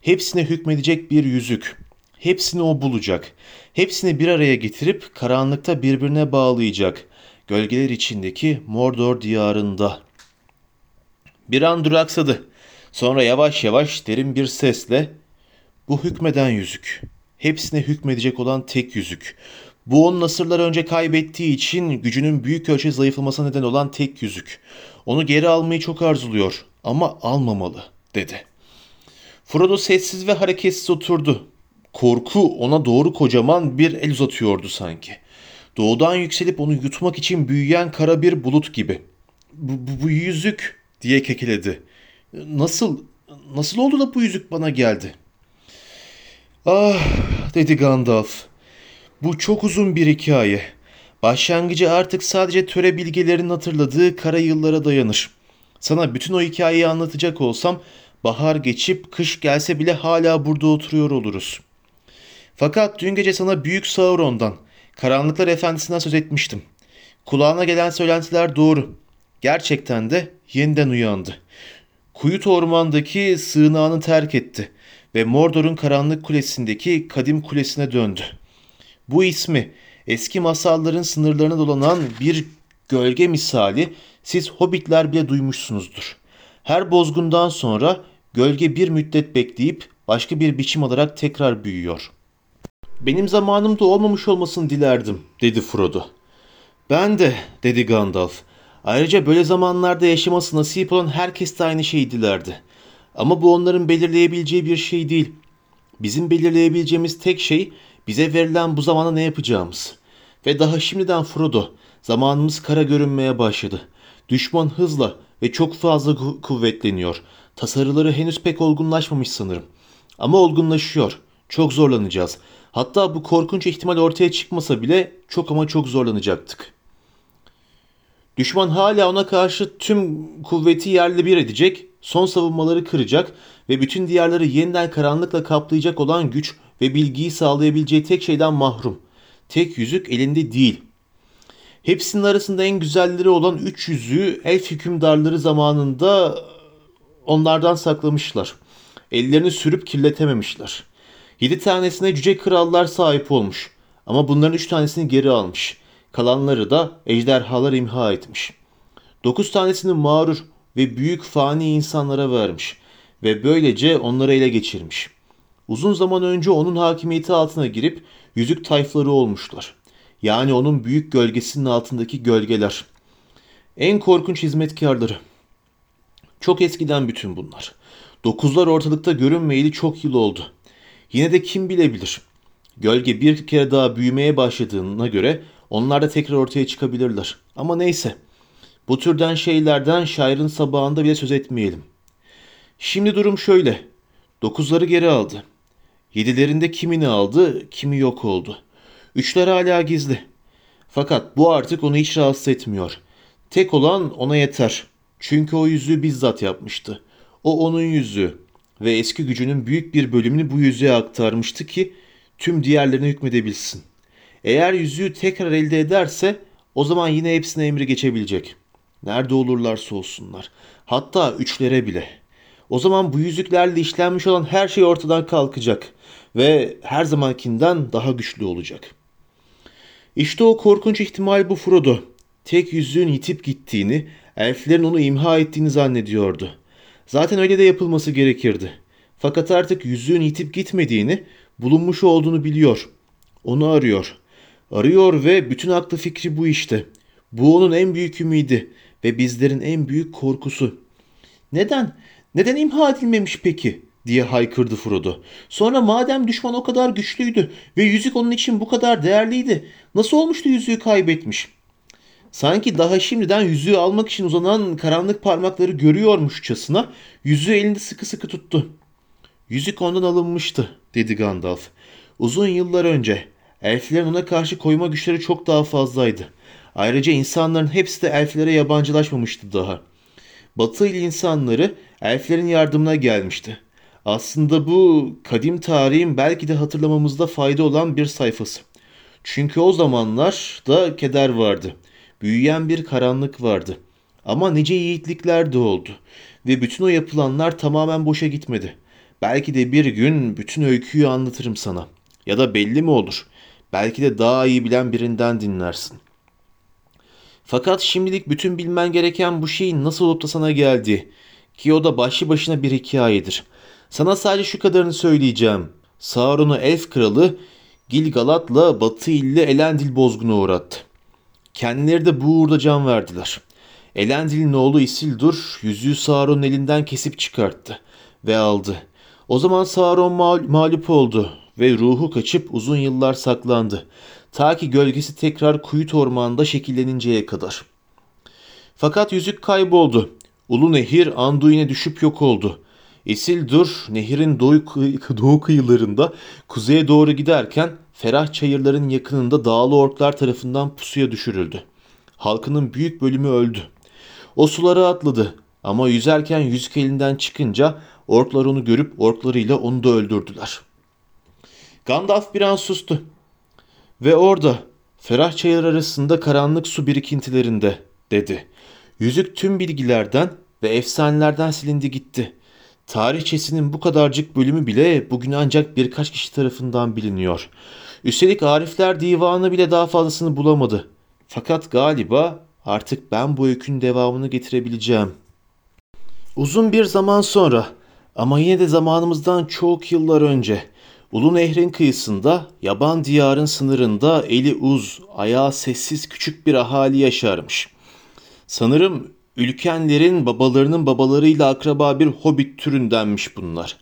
hepsine hükmedecek bir yüzük, hepsini o bulacak, hepsini bir araya getirip karanlıkta birbirine bağlayacak, gölgeler içindeki Mordor diyarında.'' Bir an duraksadı. Sonra yavaş yavaş derin bir sesle bu hükmeden yüzük. Hepsine hükmedecek olan tek yüzük. Bu onu nasırlar önce kaybettiği için gücünün büyük ölçüde zayıflamasına neden olan tek yüzük. Onu geri almayı çok arzuluyor ama almamalı dedi. Frodo sessiz ve hareketsiz oturdu. Korku ona doğru kocaman bir el uzatıyordu sanki. Doğudan yükselip onu yutmak için büyüyen kara bir bulut gibi. Bu, bu, bu yüzük diye kekeledi. Nasıl, nasıl oldu da bu yüzük bana geldi? Ah dedi Gandalf. Bu çok uzun bir hikaye. Başlangıcı artık sadece töre bilgelerinin hatırladığı kara yıllara dayanır. Sana bütün o hikayeyi anlatacak olsam bahar geçip kış gelse bile hala burada oturuyor oluruz. Fakat dün gece sana Büyük Sauron'dan, Karanlıklar Efendisi'nden söz etmiştim. Kulağına gelen söylentiler doğru. Gerçekten de yeniden uyandı. Kuyut ormandaki sığınağını terk etti ve Mordor'un karanlık kulesindeki kadim kulesine döndü. Bu ismi eski masalların sınırlarına dolanan bir gölge misali siz hobbitler bile duymuşsunuzdur. Her bozgundan sonra gölge bir müddet bekleyip başka bir biçim alarak tekrar büyüyor. Benim zamanımda olmamış olmasını dilerdim, dedi Frodo. Ben de, dedi Gandalf. Ayrıca böyle zamanlarda yaşaması nasip olan herkes de aynı şeyi dilerdi. Ama bu onların belirleyebileceği bir şey değil. Bizim belirleyebileceğimiz tek şey bize verilen bu zamana ne yapacağımız. Ve daha şimdiden Frodo, zamanımız kara görünmeye başladı. Düşman hızla ve çok fazla kuvvetleniyor. Tasarıları henüz pek olgunlaşmamış sanırım. Ama olgunlaşıyor. Çok zorlanacağız. Hatta bu korkunç ihtimal ortaya çıkmasa bile çok ama çok zorlanacaktık. Düşman hala ona karşı tüm kuvveti yerle bir edecek, son savunmaları kıracak ve bütün diyarları yeniden karanlıkla kaplayacak olan güç ve bilgiyi sağlayabileceği tek şeyden mahrum. Tek yüzük elinde değil. Hepsinin arasında en güzelleri olan üç yüzüğü elf hükümdarları zamanında onlardan saklamışlar. Ellerini sürüp kirletememişler. Yedi tanesine cüce krallar sahip olmuş. Ama bunların üç tanesini geri almış. Kalanları da ejderhalar imha etmiş. Dokuz tanesini mağrur ve büyük fani insanlara vermiş ve böylece onları ele geçirmiş. Uzun zaman önce onun hakimiyeti altına girip yüzük tayfları olmuşlar. Yani onun büyük gölgesinin altındaki gölgeler. En korkunç hizmetkarları. Çok eskiden bütün bunlar. Dokuzlar ortalıkta görünmeyeli çok yıl oldu. Yine de kim bilebilir. Gölge bir kere daha büyümeye başladığına göre onlar da tekrar ortaya çıkabilirler. Ama neyse. Bu türden şeylerden şairin sabahında bile söz etmeyelim. Şimdi durum şöyle. Dokuzları geri aldı. Yedilerinde kimini aldı, kimi yok oldu. Üçler hala gizli. Fakat bu artık onu hiç rahatsız etmiyor. Tek olan ona yeter. Çünkü o yüzüğü bizzat yapmıştı. O onun yüzüğü ve eski gücünün büyük bir bölümünü bu yüzüğe aktarmıştı ki tüm diğerlerine hükmedebilsin. Eğer yüzüğü tekrar elde ederse o zaman yine hepsine emri geçebilecek. Nerede olurlarsa olsunlar. Hatta üçlere bile. O zaman bu yüzüklerle işlenmiş olan her şey ortadan kalkacak ve her zamankinden daha güçlü olacak. İşte o korkunç ihtimal bu Frodo. Tek yüzüğün yitip gittiğini, elflerin onu imha ettiğini zannediyordu. Zaten öyle de yapılması gerekirdi. Fakat artık yüzüğün yitip gitmediğini, bulunmuş olduğunu biliyor. Onu arıyor. Arıyor ve bütün aklı fikri bu işte. Bu onun en büyük ümidi ve bizlerin en büyük korkusu. Neden? Neden imha edilmemiş peki? diye haykırdı Frodo. Sonra madem düşman o kadar güçlüydü ve yüzük onun için bu kadar değerliydi, nasıl olmuştu yüzüğü kaybetmiş? Sanki daha şimdiden yüzüğü almak için uzanan karanlık parmakları görüyormuşçasına yüzüğü elinde sıkı sıkı tuttu. Yüzük ondan alınmıştı, dedi Gandalf. Uzun yıllar önce. Elflerin ona karşı koyma güçleri çok daha fazlaydı. Ayrıca insanların hepsi de elflere yabancılaşmamıştı daha. Batı il insanları elflerin yardımına gelmişti. Aslında bu kadim tarihin belki de hatırlamamızda fayda olan bir sayfası. Çünkü o zamanlar da keder vardı. Büyüyen bir karanlık vardı. Ama nice yiğitlikler de oldu. Ve bütün o yapılanlar tamamen boşa gitmedi. Belki de bir gün bütün öyküyü anlatırım sana. Ya da belli mi olur? Belki de daha iyi bilen birinden dinlersin. Fakat şimdilik bütün bilmen gereken bu şeyin nasıl olup da sana geldi. Ki o da başlı başına bir hikayedir. Sana sadece şu kadarını söyleyeceğim. Sauron'u elf kralı Gilgalad'la Batı illi Elendil bozguna uğrattı. Kendileri de bu uğurda can verdiler. Elendil'in oğlu Isildur yüzüğü Sauron'un elinden kesip çıkarttı ve aldı. O zaman Sauron mağ- mağlup oldu ve ruhu kaçıp uzun yıllar saklandı. Ta ki gölgesi tekrar Kuyut Ormanı'nda şekilleninceye kadar. Fakat yüzük kayboldu. Ulu nehir Anduin'e düşüp yok oldu. Isildur nehirin doğu, kıy- doğu kıyılarında kuzeye doğru giderken ferah çayırların yakınında dağlı orklar tarafından pusuya düşürüldü. Halkının büyük bölümü öldü. O sulara atladı ama yüzerken yüzük elinden çıkınca orklar onu görüp orklarıyla onu da öldürdüler. Gandalf bir an sustu. Ve orada ferah çayır arasında karanlık su birikintilerinde dedi. Yüzük tüm bilgilerden ve efsanelerden silindi gitti. Tarihçesinin bu kadarcık bölümü bile bugün ancak birkaç kişi tarafından biliniyor. Üstelik Arifler Divanı bile daha fazlasını bulamadı. Fakat galiba artık ben bu öykünün devamını getirebileceğim. Uzun bir zaman sonra ama yine de zamanımızdan çok yıllar önce Ulu Nehrin kıyısında yaban diyarın sınırında eli uz, ayağı sessiz küçük bir ahali yaşarmış. Sanırım ülkenlerin babalarının babalarıyla akraba bir hobbit türündenmiş bunlar.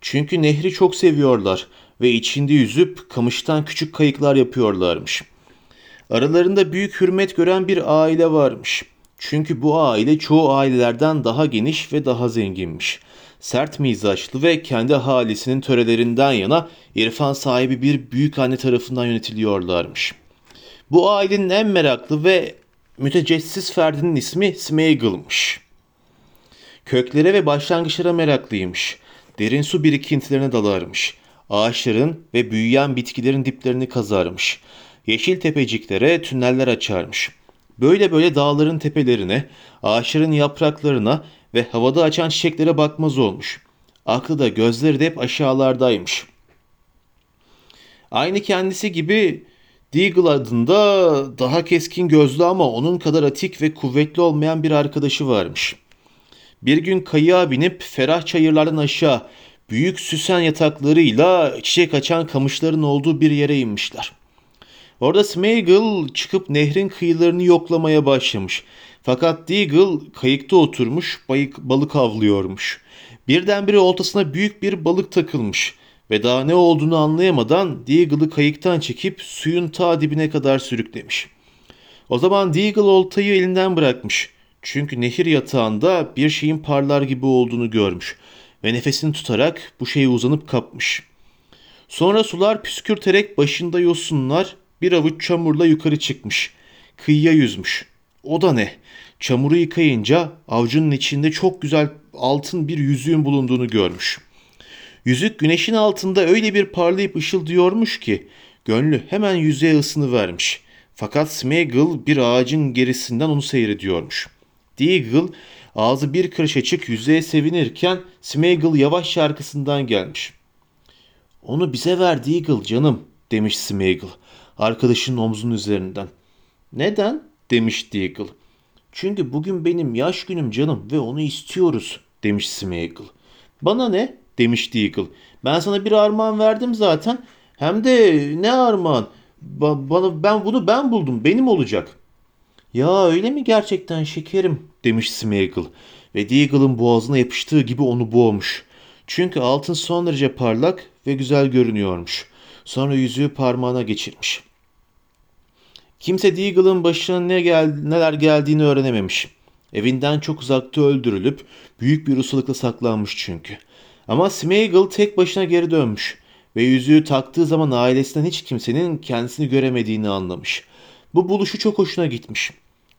Çünkü nehri çok seviyorlar ve içinde yüzüp kamıştan küçük kayıklar yapıyorlarmış. Aralarında büyük hürmet gören bir aile varmış. Çünkü bu aile çoğu ailelerden daha geniş ve daha zenginmiş. Sert mizaçlı ve kendi halisinin törelerinden yana irfan sahibi bir büyük anne tarafından yönetiliyorlarmış. Bu ailenin en meraklı ve mütecessiz ferdinin ismi Smeagol'mış. Köklere ve başlangıçlara meraklıymış. Derin su birikintilerine dalarmış. Ağaçların ve büyüyen bitkilerin diplerini kazarmış. Yeşil tepeciklere tüneller açarmış. Böyle böyle dağların tepelerine, ağaçların yapraklarına ve havada açan çiçeklere bakmaz olmuş. Aklı da gözleri de hep aşağılardaymış. Aynı kendisi gibi Deagle adında daha keskin gözlü ama onun kadar atik ve kuvvetli olmayan bir arkadaşı varmış. Bir gün kayığa binip ferah çayırlardan aşağı büyük süsen yataklarıyla çiçek açan kamışların olduğu bir yere inmişler. Orada Smeagol çıkıp nehrin kıyılarını yoklamaya başlamış. Fakat Deagle kayıkta oturmuş bayık, balık avlıyormuş. Birdenbire oltasına büyük bir balık takılmış ve daha ne olduğunu anlayamadan Deagle'ı kayıktan çekip suyun ta dibine kadar sürüklemiş. O zaman Deagle oltayı elinden bırakmış. Çünkü nehir yatağında bir şeyin parlar gibi olduğunu görmüş ve nefesini tutarak bu şeye uzanıp kapmış. Sonra sular püskürterek başında yosunlar bir avuç çamurla yukarı çıkmış. Kıyıya yüzmüş. O da ne? Çamuru yıkayınca avucunun içinde çok güzel altın bir yüzüğün bulunduğunu görmüş. Yüzük güneşin altında öyle bir parlayıp ışıldıyormuş ki gönlü hemen yüzeye ısını vermiş. Fakat Smeagol bir ağacın gerisinden onu seyrediyormuş. Deagle ağzı bir karış açık yüzeye sevinirken Smeagol yavaş şarkısından gelmiş. Onu bize ver Deagle canım demiş Smeagol arkadaşının omzunun üzerinden. Neden? demiş Deagle. Çünkü bugün benim yaş günüm canım ve onu istiyoruz demiş Smeagol. Bana ne? Demiş Deagle. Ben sana bir armağan verdim zaten. Hem de ne armağan? Ba- bana ben bunu ben buldum. Benim olacak. Ya öyle mi gerçekten şekerim? demiş Smeagol. Ve Deagle'ın boğazına yapıştığı gibi onu boğmuş. Çünkü altın son derece parlak ve güzel görünüyormuş. Sonra yüzüğü parmağına geçirmiş. Kimse Deagle'ın başına ne gel neler geldiğini öğrenememiş. Evinden çok uzakta öldürülüp büyük bir ustalıkla saklanmış çünkü. Ama Smeagol tek başına geri dönmüş ve yüzüğü taktığı zaman ailesinden hiç kimsenin kendisini göremediğini anlamış. Bu buluşu çok hoşuna gitmiş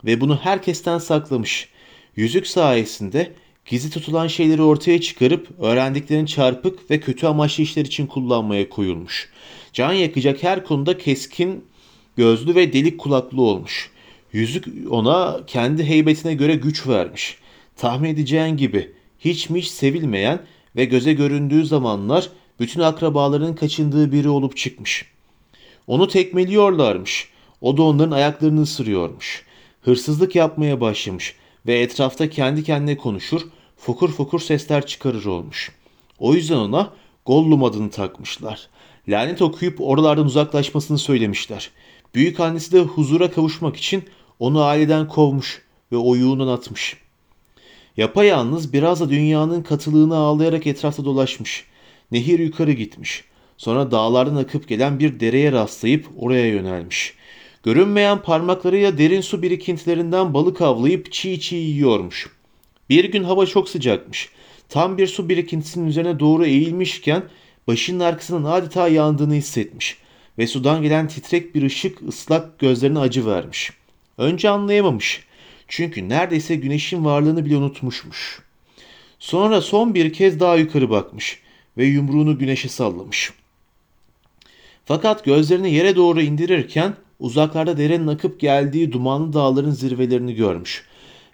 ve bunu herkesten saklamış. Yüzük sayesinde gizli tutulan şeyleri ortaya çıkarıp öğrendiklerini çarpık ve kötü amaçlı işler için kullanmaya koyulmuş. Can yakacak her konuda keskin gözlü ve delik kulaklı olmuş. Yüzük ona kendi heybetine göre güç vermiş. Tahmin edeceğin gibi hiç mi hiç sevilmeyen ve göze göründüğü zamanlar bütün akrabalarının kaçındığı biri olup çıkmış. Onu tekmeliyorlarmış. O da onların ayaklarını ısırıyormuş. Hırsızlık yapmaya başlamış ve etrafta kendi kendine konuşur, fokur fokur sesler çıkarır olmuş. O yüzden ona Gollum adını takmışlar. Lanet okuyup oralardan uzaklaşmasını söylemişler. Büyük annesi de huzura kavuşmak için onu aileden kovmuş ve oyuğundan atmış. Yapayalnız biraz da dünyanın katılığını ağlayarak etrafta dolaşmış. Nehir yukarı gitmiş. Sonra dağlardan akıp gelen bir dereye rastlayıp oraya yönelmiş. Görünmeyen parmaklarıyla derin su birikintilerinden balık avlayıp çiğ çiğ yiyormuş. Bir gün hava çok sıcakmış. Tam bir su birikintisinin üzerine doğru eğilmişken başının arkasından adeta yandığını hissetmiş ve sudan gelen titrek bir ışık ıslak gözlerine acı vermiş. Önce anlayamamış. Çünkü neredeyse güneşin varlığını bile unutmuşmuş. Sonra son bir kez daha yukarı bakmış ve yumruğunu güneşe sallamış. Fakat gözlerini yere doğru indirirken uzaklarda derenin akıp geldiği dumanlı dağların zirvelerini görmüş.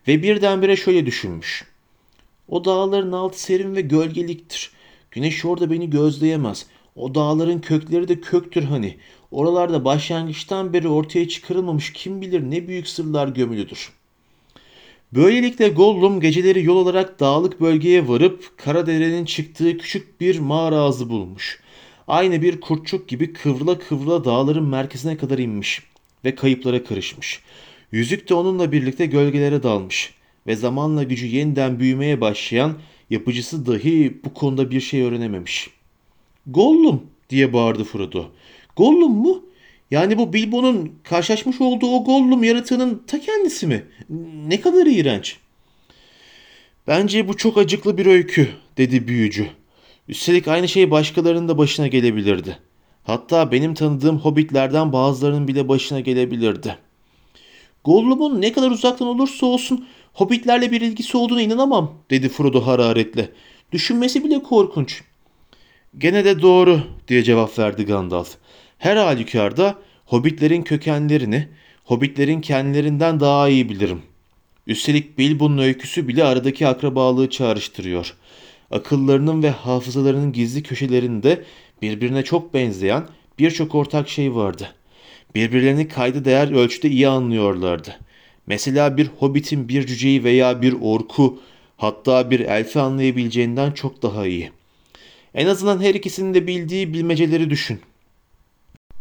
Ve birdenbire şöyle düşünmüş. O dağların altı serin ve gölgeliktir. Güneş orada beni gözleyemez. O dağların kökleri de köktür hani. Oralarda başlangıçtan beri ortaya çıkarılmamış kim bilir ne büyük sırlar gömülüdür. Böylelikle Gollum geceleri yol olarak dağlık bölgeye varıp Karadere'nin çıktığı küçük bir mağara ağzı bulmuş. Aynı bir kurtçuk gibi kıvrıla kıvrıla dağların merkezine kadar inmiş ve kayıplara karışmış. Yüzük de onunla birlikte gölgelere dalmış ve zamanla gücü yeniden büyümeye başlayan yapıcısı dahi bu konuda bir şey öğrenememiş. Gollum diye bağırdı Frodo. Gollum mu? Yani bu Bilbo'nun karşılaşmış olduğu o Gollum yaratığının ta kendisi mi? Ne kadar iğrenç. Bence bu çok acıklı bir öykü dedi büyücü. Üstelik aynı şey başkalarının da başına gelebilirdi. Hatta benim tanıdığım hobbitlerden bazılarının bile başına gelebilirdi. Gollum'un ne kadar uzaktan olursa olsun hobbitlerle bir ilgisi olduğuna inanamam dedi Frodo hararetle. Düşünmesi bile korkunç. Gene de doğru diye cevap verdi Gandalf. Her halükarda hobbitlerin kökenlerini, hobbitlerin kendilerinden daha iyi bilirim. Üstelik Bilbo'nun öyküsü bile aradaki akrabalığı çağrıştırıyor. Akıllarının ve hafızalarının gizli köşelerinde birbirine çok benzeyen birçok ortak şey vardı. Birbirlerini kayda değer ölçüde iyi anlıyorlardı. Mesela bir hobbitin bir cüceyi veya bir orku hatta bir elfi anlayabileceğinden çok daha iyi. En azından her ikisinin de bildiği bilmeceleri düşün.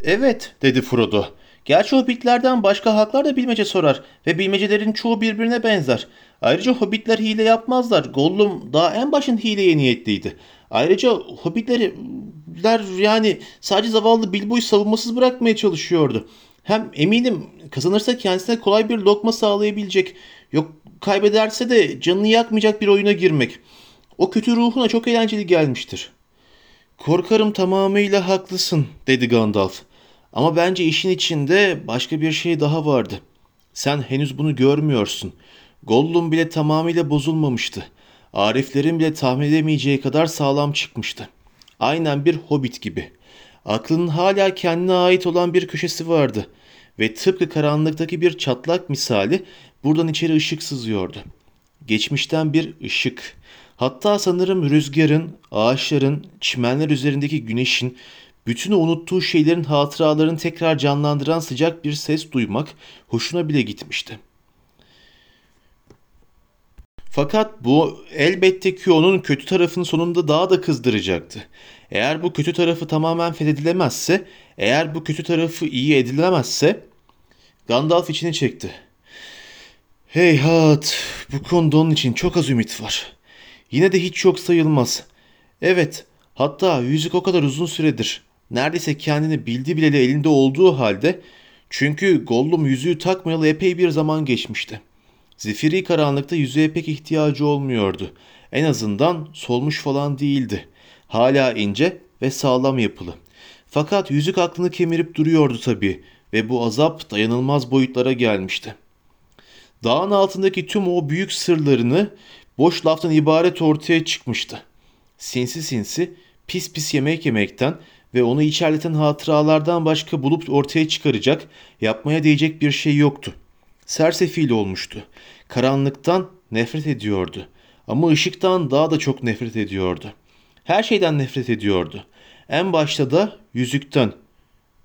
Evet dedi Frodo. Gerçi hobbitlerden başka halklar da bilmece sorar ve bilmecelerin çoğu birbirine benzer. Ayrıca hobbitler hile yapmazlar. Gollum daha en başın hileye niyetliydi. Ayrıca hobbitler yani sadece zavallı Bilbo'yu savunmasız bırakmaya çalışıyordu. Hem eminim kazanırsa kendisine kolay bir lokma sağlayabilecek. Yok kaybederse de canını yakmayacak bir oyuna girmek. O kötü ruhuna çok eğlenceli gelmiştir. Korkarım tamamıyla haklısın dedi Gandalf. Ama bence işin içinde başka bir şey daha vardı. Sen henüz bunu görmüyorsun. Gollum bile tamamıyla bozulmamıştı. Ariflerin bile tahmin edemeyeceği kadar sağlam çıkmıştı. Aynen bir hobbit gibi. Aklının hala kendine ait olan bir köşesi vardı. ve tıpkı karanlıktaki bir çatlak misali buradan içeri ışık sızıyordu. Geçmişten bir ışık. Hatta sanırım rüzgarın, ağaçların, çimenler üzerindeki güneşin, bütün unuttuğu şeylerin hatıralarını tekrar canlandıran sıcak bir ses duymak hoşuna bile gitmişti. Fakat bu elbette ki onun kötü tarafını sonunda daha da kızdıracaktı. Eğer bu kötü tarafı tamamen fethedilemezse, eğer bu kötü tarafı iyi edilemezse Gandalf içini çekti. Heyhat, bu konuda onun için çok az ümit var. Yine de hiç yok sayılmaz. Evet, hatta yüzük o kadar uzun süredir. Neredeyse kendini bildi bileli elinde olduğu halde çünkü Gollum yüzüğü takmayalı epey bir zaman geçmişti. Zifiri karanlıkta yüzüğe pek ihtiyacı olmuyordu. En azından solmuş falan değildi. Hala ince ve sağlam yapılı. Fakat yüzük aklını kemirip duruyordu tabii ve bu azap dayanılmaz boyutlara gelmişti. Dağın altındaki tüm o büyük sırlarını boş laftan ibaret ortaya çıkmıştı. Sinsi sinsi, pis pis yemek yemekten ve onu içerleten hatıralardan başka bulup ortaya çıkaracak, yapmaya değecek bir şey yoktu. Sersefil olmuştu. Karanlıktan nefret ediyordu. Ama ışıktan daha da çok nefret ediyordu. Her şeyden nefret ediyordu. En başta da yüzükten.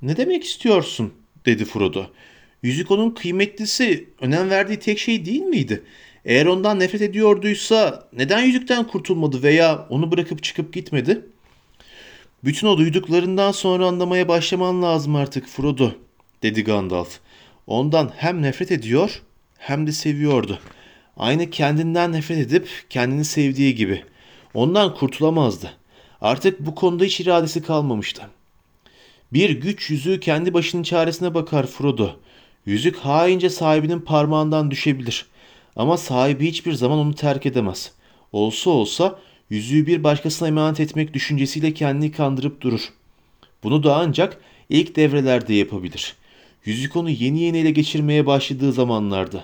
Ne demek istiyorsun? dedi Frodo. Yüzük onun kıymetlisi, önem verdiği tek şey değil miydi? Eğer ondan nefret ediyorduysa neden yüzükten kurtulmadı veya onu bırakıp çıkıp gitmedi? Bütün o duyduklarından sonra anlamaya başlaman lazım artık Frodo, dedi Gandalf. Ondan hem nefret ediyor hem de seviyordu. Aynı kendinden nefret edip kendini sevdiği gibi. Ondan kurtulamazdı. Artık bu konuda hiç iradesi kalmamıştı. Bir güç yüzüğü kendi başının çaresine bakar Frodo. Yüzük haince sahibinin parmağından düşebilir. Ama sahibi hiçbir zaman onu terk edemez. Olsa olsa yüzüğü bir başkasına emanet etmek düşüncesiyle kendini kandırıp durur. Bunu da ancak ilk devrelerde yapabilir. Yüzük onu yeni yeni ele geçirmeye başladığı zamanlarda.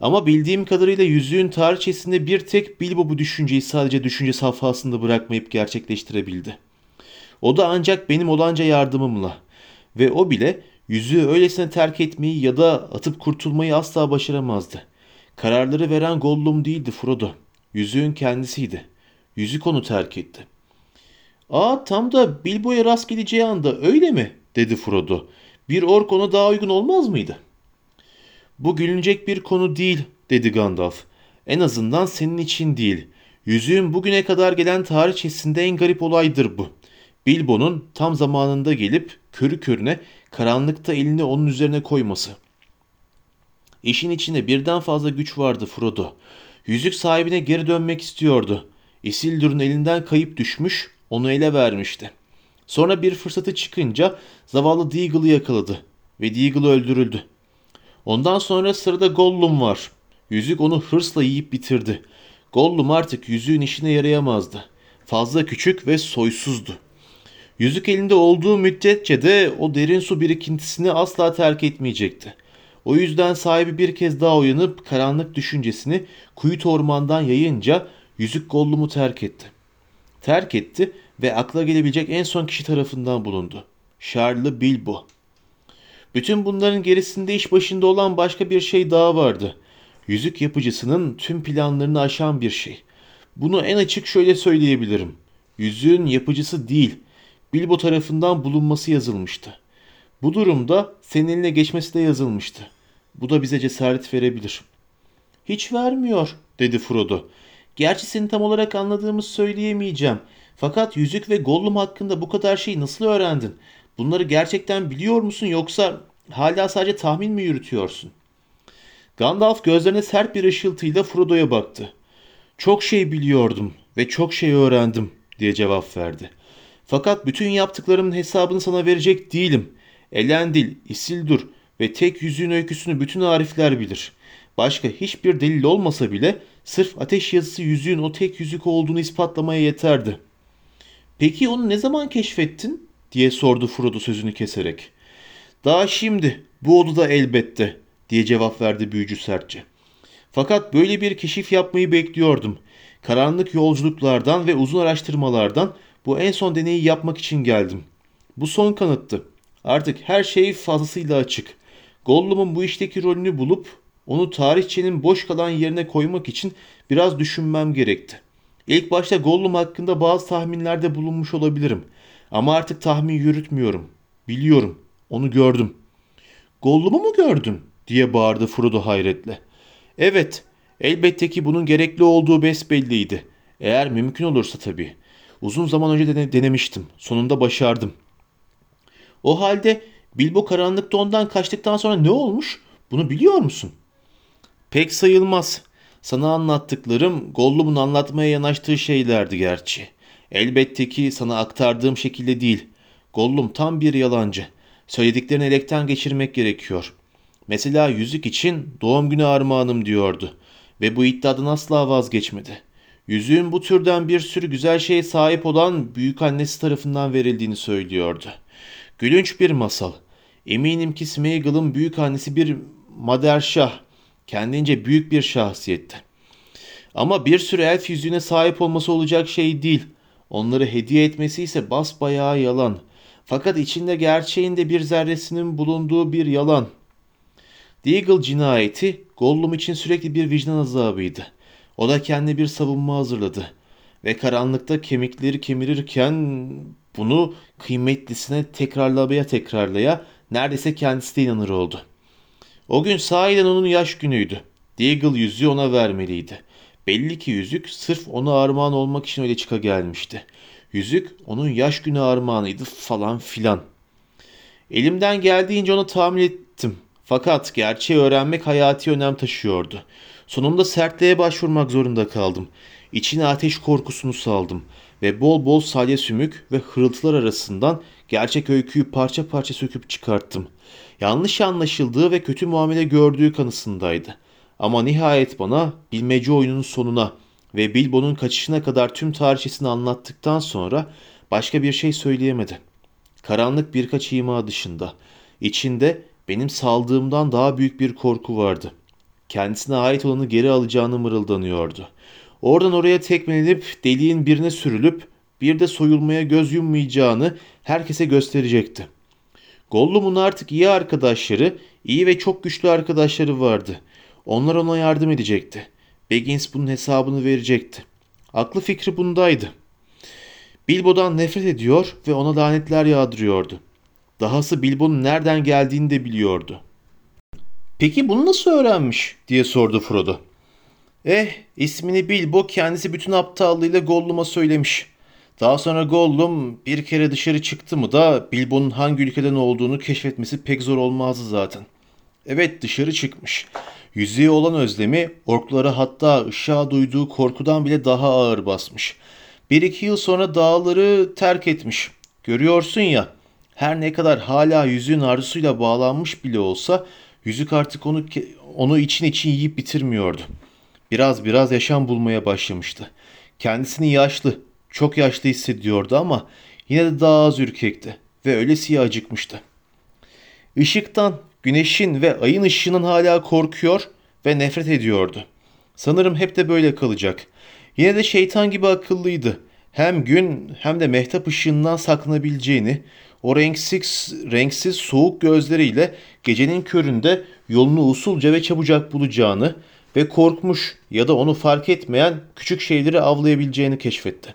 Ama bildiğim kadarıyla yüzüğün tarihçesinde bir tek Bilbo bu düşünceyi sadece düşünce safhasında bırakmayıp gerçekleştirebildi. O da ancak benim olanca yardımımla. Ve o bile yüzüğü öylesine terk etmeyi ya da atıp kurtulmayı asla başaramazdı. Kararları veren Gollum değildi Frodo. Yüzüğün kendisiydi. Yüzük onu terk etti. Aa tam da Bilbo'ya rast geleceği anda öyle mi? dedi Frodo. Bir ork ona daha uygun olmaz mıydı? Bu gülünecek bir konu değil dedi Gandalf. En azından senin için değil. Yüzüğün bugüne kadar gelen tarihçesinde en garip olaydır bu. Bilbo'nun tam zamanında gelip körü körüne karanlıkta elini onun üzerine koyması. İşin içinde birden fazla güç vardı Frodo. Yüzük sahibine geri dönmek istiyordu. Isildur'un elinden kayıp düşmüş, onu ele vermişti. Sonra bir fırsatı çıkınca zavallı Deagle'ı yakaladı ve Deagle öldürüldü. Ondan sonra sırada Gollum var. Yüzük onu hırsla yiyip bitirdi. Gollum artık yüzüğün işine yarayamazdı. Fazla küçük ve soysuzdu. Yüzük elinde olduğu müddetçe de o derin su birikintisini asla terk etmeyecekti. O yüzden sahibi bir kez daha uyanıp karanlık düşüncesini kuyut ormandan yayınca yüzük Gollum'u terk etti. Terk etti ve akla gelebilecek en son kişi tarafından bulundu. Charles Bilbo. Bütün bunların gerisinde iş başında olan başka bir şey daha vardı. Yüzük yapıcısının tüm planlarını aşan bir şey. Bunu en açık şöyle söyleyebilirim. Yüzüğün yapıcısı değil, Bilbo tarafından bulunması yazılmıştı. Bu durumda senin eline geçmesi de yazılmıştı. Bu da bize cesaret verebilir. Hiç vermiyor, dedi Frodo. Gerçi seni tam olarak anladığımı söyleyemeyeceğim. Fakat yüzük ve Gollum hakkında bu kadar şeyi nasıl öğrendin? Bunları gerçekten biliyor musun yoksa hala sadece tahmin mi yürütüyorsun? Gandalf gözlerine sert bir ışıltıyla Frodo'ya baktı. Çok şey biliyordum ve çok şey öğrendim diye cevap verdi. Fakat bütün yaptıklarımın hesabını sana verecek değilim. Elendil, Isildur ve tek yüzüğün öyküsünü bütün arifler bilir. Başka hiçbir delil olmasa bile sırf ateş yazısı yüzüğün o tek yüzük olduğunu ispatlamaya yeterdi. Peki onu ne zaman keşfettin? diye sordu Frodo sözünü keserek. Daha şimdi, bu odada elbette diye cevap verdi büyücü sertçe. Fakat böyle bir keşif yapmayı bekliyordum. Karanlık yolculuklardan ve uzun araştırmalardan bu en son deneyi yapmak için geldim. Bu son kanıttı. Artık her şey fazlasıyla açık. Gollum'un bu işteki rolünü bulup onu tarihçenin boş kalan yerine koymak için biraz düşünmem gerekti. İlk başta Gollum hakkında bazı tahminlerde bulunmuş olabilirim. Ama artık tahmin yürütmüyorum. Biliyorum. Onu gördüm. Gollum'u mu gördün? diye bağırdı Frodo hayretle. Evet, elbette ki bunun gerekli olduğu besbelliydi. Eğer mümkün olursa tabii. Uzun zaman önce dene- denemiştim. Sonunda başardım. O halde Bilbo karanlıkta ondan kaçtıktan sonra ne olmuş? Bunu biliyor musun? Pek sayılmaz. Sana anlattıklarım Gollum'un anlatmaya yanaştığı şeylerdi gerçi. Elbette ki sana aktardığım şekilde değil. Gollum tam bir yalancı. Söylediklerini elekten geçirmek gerekiyor. Mesela yüzük için doğum günü armağanım diyordu. Ve bu iddiadan asla vazgeçmedi. Yüzüğün bu türden bir sürü güzel şeye sahip olan büyük annesi tarafından verildiğini söylüyordu. Gülünç bir masal. Eminim ki Smeagol'ın büyük annesi bir maderşah. Kendince büyük bir şahsiyetti. Ama bir sürü elf yüzüğüne sahip olması olacak şey değil. Onları hediye etmesi ise basbayağı yalan. Fakat içinde gerçeğin de bir zerresinin bulunduğu bir yalan. Deagle cinayeti Gollum için sürekli bir vicdan azabıydı. O da kendi bir savunma hazırladı. Ve karanlıkta kemikleri kemirirken bunu kıymetlisine tekrarlamaya tekrarlaya neredeyse kendisi de inanır oldu. O gün sahiden onun yaş günüydü. Deagle yüzüğü ona vermeliydi. Belli ki yüzük sırf ona armağan olmak için öyle çıka gelmişti. Yüzük onun yaş günü armağanıydı falan filan. Elimden geldiğince onu tahmin ettim. Fakat gerçeği öğrenmek hayati önem taşıyordu. Sonunda sertliğe başvurmak zorunda kaldım. İçine ateş korkusunu saldım ve bol bol salya sümük ve hırıltılar arasından gerçek öyküyü parça parça söküp çıkarttım. Yanlış anlaşıldığı ve kötü muamele gördüğü kanısındaydı. Ama nihayet bana bilmece oyununun sonuna ve Bilbo'nun kaçışına kadar tüm tarihçesini anlattıktan sonra başka bir şey söyleyemedi. Karanlık birkaç ima dışında. İçinde benim saldığımdan daha büyük bir korku vardı. Kendisine ait olanı geri alacağını mırıldanıyordu. Oradan oraya tekmelenip deliğin birine sürülüp bir de soyulmaya göz yummayacağını herkese gösterecekti. Gollum'un artık iyi arkadaşları, iyi ve çok güçlü arkadaşları vardı. Onlar ona yardım edecekti. Baggins bunun hesabını verecekti. Aklı fikri bundaydı. Bilbo'dan nefret ediyor ve ona lanetler yağdırıyordu. Dahası Bilbo'nun nereden geldiğini de biliyordu. Peki bunu nasıl öğrenmiş diye sordu Frodo. Eh ismini Bilbo kendisi bütün aptallığıyla Gollum'a söylemiş. Daha sonra Gollum bir kere dışarı çıktı mı da Bilbo'nun hangi ülkeden olduğunu keşfetmesi pek zor olmazdı zaten. Evet dışarı çıkmış. Yüzüğe olan özlemi orklara hatta ışığa duyduğu korkudan bile daha ağır basmış. Bir iki yıl sonra dağları terk etmiş. Görüyorsun ya her ne kadar hala yüzüğün arzusuyla bağlanmış bile olsa yüzük artık onu onu için için yiyip bitirmiyordu. Biraz biraz yaşam bulmaya başlamıştı. Kendisini yaşlı, çok yaşlı hissediyordu ama yine de daha az ürkekti ve öylesiye acıkmıştı. Işıktan, güneşin ve ayın ışığının hala korkuyor ve nefret ediyordu. Sanırım hep de böyle kalacak. Yine de şeytan gibi akıllıydı. Hem gün hem de mehtap ışığından saklanabileceğini, o renksiz, renksiz soğuk gözleriyle gecenin köründe yolunu usulca ve çabucak bulacağını ve korkmuş ya da onu fark etmeyen küçük şeyleri avlayabileceğini keşfetti.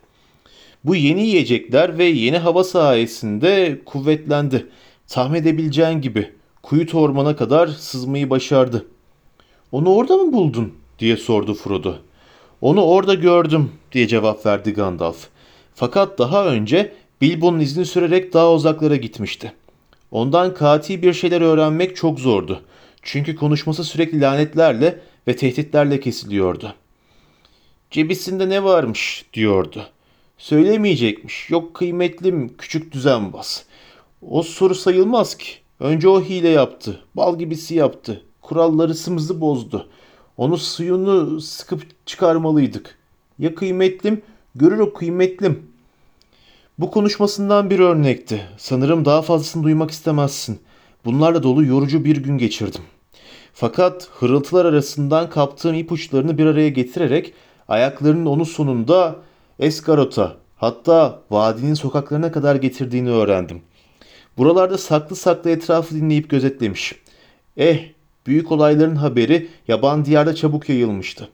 Bu yeni yiyecekler ve yeni hava sayesinde kuvvetlendi. Tahmin edebileceğin gibi kuyu ormana kadar sızmayı başardı. Onu orada mı buldun diye sordu Frodo. Onu orada gördüm diye cevap verdi Gandalf. Fakat daha önce Bilbo'nun izini sürerek daha uzaklara gitmişti. Ondan katil bir şeyler öğrenmek çok zordu. Çünkü konuşması sürekli lanetlerle ve tehditlerle kesiliyordu. Cebisinde ne varmış diyordu. Söylemeyecekmiş. Yok kıymetlim küçük düzenbaz. O soru sayılmaz ki. Önce o hile yaptı. Bal gibisi yaptı. Kuralları sımızı bozdu. Onu suyunu sıkıp çıkarmalıydık. Ya kıymetlim? Görür o kıymetlim. Bu konuşmasından bir örnekti. Sanırım daha fazlasını duymak istemezsin. Bunlarla dolu yorucu bir gün geçirdim. Fakat hırıltılar arasından kaptığım ipuçlarını bir araya getirerek ayaklarının onu sonunda Eskarot'a hatta vadinin sokaklarına kadar getirdiğini öğrendim. Buralarda saklı saklı etrafı dinleyip gözetlemiş. Eh, büyük olayların haberi yaban diyarda çabuk yayılmıştı.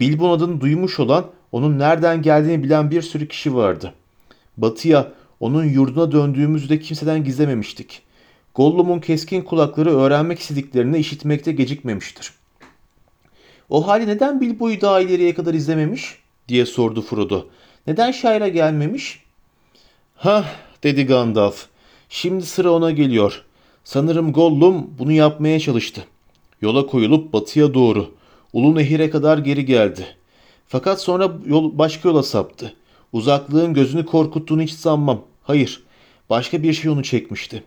Bilbon adını duymuş olan, onun nereden geldiğini bilen bir sürü kişi vardı. Batıya, onun yurduna döndüğümüzü de kimseden gizlememiştik. Gollum'un keskin kulakları öğrenmek istediklerini işitmekte gecikmemiştir. O hali neden Bilbo'yu daha ileriye kadar izlememiş? diye sordu Frodo. Neden şaira gelmemiş? Hah dedi Gandalf. Şimdi sıra ona geliyor. Sanırım Gollum bunu yapmaya çalıştı. Yola koyulup batıya doğru. Ulu Nehir'e kadar geri geldi. Fakat sonra yol başka yola saptı. Uzaklığın gözünü korkuttuğunu hiç sanmam. Hayır, başka bir şey onu çekmişti.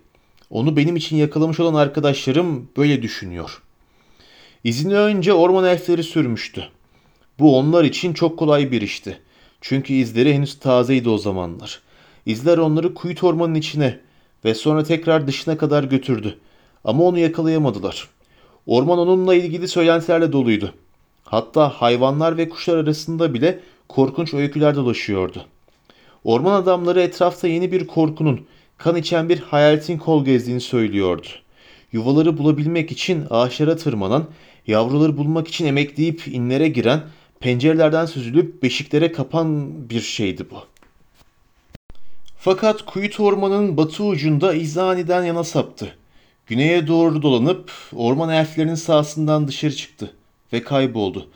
Onu benim için yakalamış olan arkadaşlarım böyle düşünüyor. İzini önce orman elfleri sürmüştü. Bu onlar için çok kolay bir işti. Çünkü izleri henüz tazeydi o zamanlar. İzler onları kuyut ormanın içine ve sonra tekrar dışına kadar götürdü. Ama onu yakalayamadılar. Orman onunla ilgili söylentilerle doluydu. Hatta hayvanlar ve kuşlar arasında bile korkunç öyküler dolaşıyordu. Orman adamları etrafta yeni bir korkunun, kan içen bir hayaletin kol gezdiğini söylüyordu. Yuvaları bulabilmek için ağaçlara tırmanan, yavruları bulmak için emekleyip inlere giren, pencerelerden süzülüp beşiklere kapan bir şeydi bu. Fakat kuyut ormanının batı ucunda İzani'den yana saptı. Güneye doğru dolanıp orman elflerinin sahasından dışarı çıktı ve kayboldu.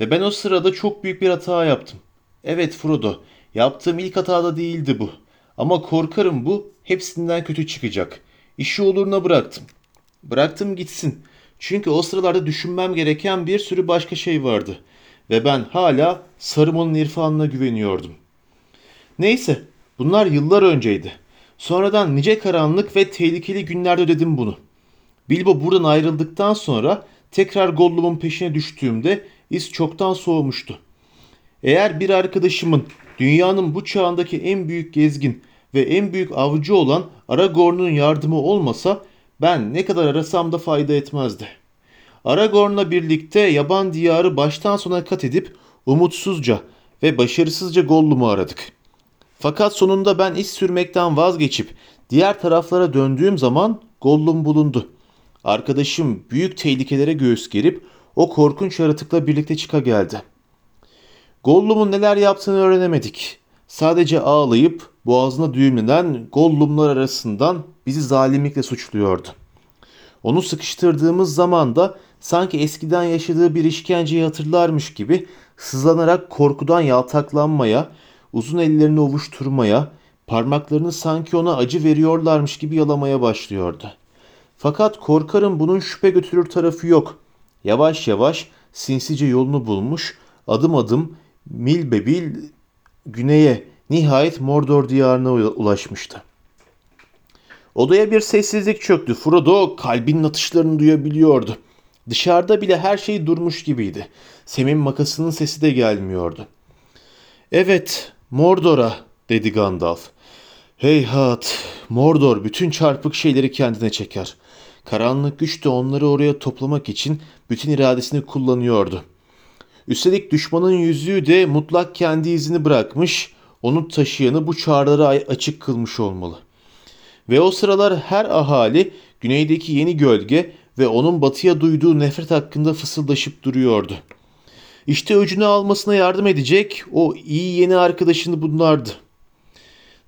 Ve ben o sırada çok büyük bir hata yaptım. Evet Frodo, yaptığım ilk hata da değildi bu. Ama korkarım bu hepsinden kötü çıkacak. İşi oluruna bıraktım. Bıraktım gitsin. Çünkü o sıralarda düşünmem gereken bir sürü başka şey vardı. Ve ben hala Saruman'ın irfanına güveniyordum. Neyse, bunlar yıllar önceydi. Sonradan nice karanlık ve tehlikeli günlerde ödedim bunu. Bilbo buradan ayrıldıktan sonra tekrar Gollum'un peşine düştüğümde iz çoktan soğumuştu. Eğer bir arkadaşımın dünyanın bu çağındaki en büyük gezgin ve en büyük avcı olan Aragorn'un yardımı olmasa ben ne kadar arasam da fayda etmezdi. Aragorn'la birlikte yaban diyarı baştan sona kat edip umutsuzca ve başarısızca Gollum'u aradık. Fakat sonunda ben iş sürmekten vazgeçip diğer taraflara döndüğüm zaman Gollum bulundu. Arkadaşım büyük tehlikelere göğüs gerip o korkunç yaratıkla birlikte çıka geldi. Gollum'un neler yaptığını öğrenemedik. Sadece ağlayıp boğazına düğümlenen Gollumlar arasından bizi zalimlikle suçluyordu. Onu sıkıştırdığımız zaman da sanki eskiden yaşadığı bir işkenceyi hatırlarmış gibi sızlanarak korkudan yaltaklanmaya, uzun ellerini ovuşturmaya, parmaklarını sanki ona acı veriyorlarmış gibi yalamaya başlıyordu. Fakat korkarım bunun şüphe götürür tarafı yok. Yavaş yavaş sinsice yolunu bulmuş, adım adım mil be mil güneye nihayet Mordor diyarına ulaşmıştı. Odaya bir sessizlik çöktü. Frodo kalbinin atışlarını duyabiliyordu. Dışarıda bile her şey durmuş gibiydi. Sem'in makasının sesi de gelmiyordu. Evet, Mordor'a dedi Gandalf. Heyhat, Mordor bütün çarpık şeyleri kendine çeker. Karanlık güç de onları oraya toplamak için bütün iradesini kullanıyordu. Üstelik düşmanın yüzüğü de mutlak kendi izini bırakmış, onu taşıyanı bu çağrılara açık kılmış olmalı. Ve o sıralar her ahali güneydeki yeni gölge ve onun batıya duyduğu nefret hakkında fısıldaşıp duruyordu. İşte öcünü almasına yardım edecek o iyi yeni arkadaşını bunlardı.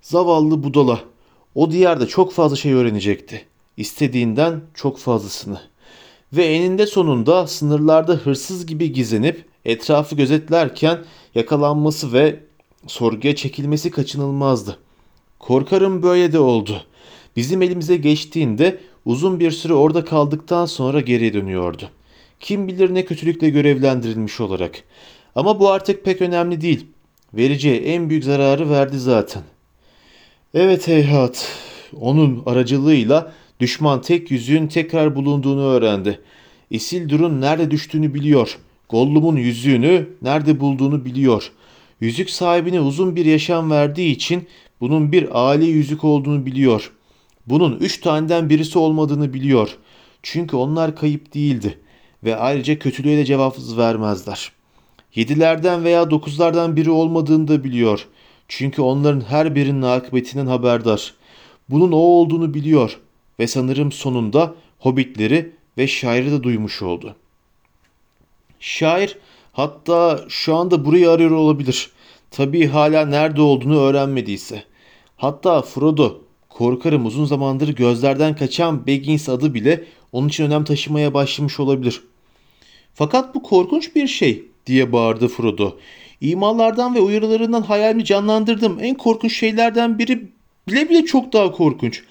Zavallı budala. O diyarda çok fazla şey öğrenecekti. İstediğinden çok fazlasını. Ve eninde sonunda sınırlarda hırsız gibi gizlenip etrafı gözetlerken yakalanması ve sorguya çekilmesi kaçınılmazdı. Korkarım böyle de oldu. Bizim elimize geçtiğinde uzun bir süre orada kaldıktan sonra geri dönüyordu. Kim bilir ne kötülükle görevlendirilmiş olarak. Ama bu artık pek önemli değil. Vereceği en büyük zararı verdi zaten. Evet heyhat, onun aracılığıyla düşman tek yüzüğün tekrar bulunduğunu öğrendi. Isildur'un nerede düştüğünü biliyor. Gollum'un yüzüğünü nerede bulduğunu biliyor. Yüzük sahibine uzun bir yaşam verdiği için bunun bir âli yüzük olduğunu biliyor. Bunun üç taneden birisi olmadığını biliyor. Çünkü onlar kayıp değildi ve ayrıca kötülüğe de cevap vermezler. Yedilerden veya dokuzlardan biri olmadığını da biliyor. Çünkü onların her birinin akıbetinden haberdar. Bunun o olduğunu biliyor ve sanırım sonunda hobbitleri ve şairi de duymuş oldu. Şair hatta şu anda burayı arıyor olabilir. Tabii hala nerede olduğunu öğrenmediyse. Hatta Frodo korkarım uzun zamandır gözlerden kaçan Baggins adı bile onun için önem taşımaya başlamış olabilir. Fakat bu korkunç bir şey diye bağırdı Frodo. İmalardan ve uyarılarından hayalimi canlandırdım. En korkunç şeylerden biri bile bile çok daha korkunç.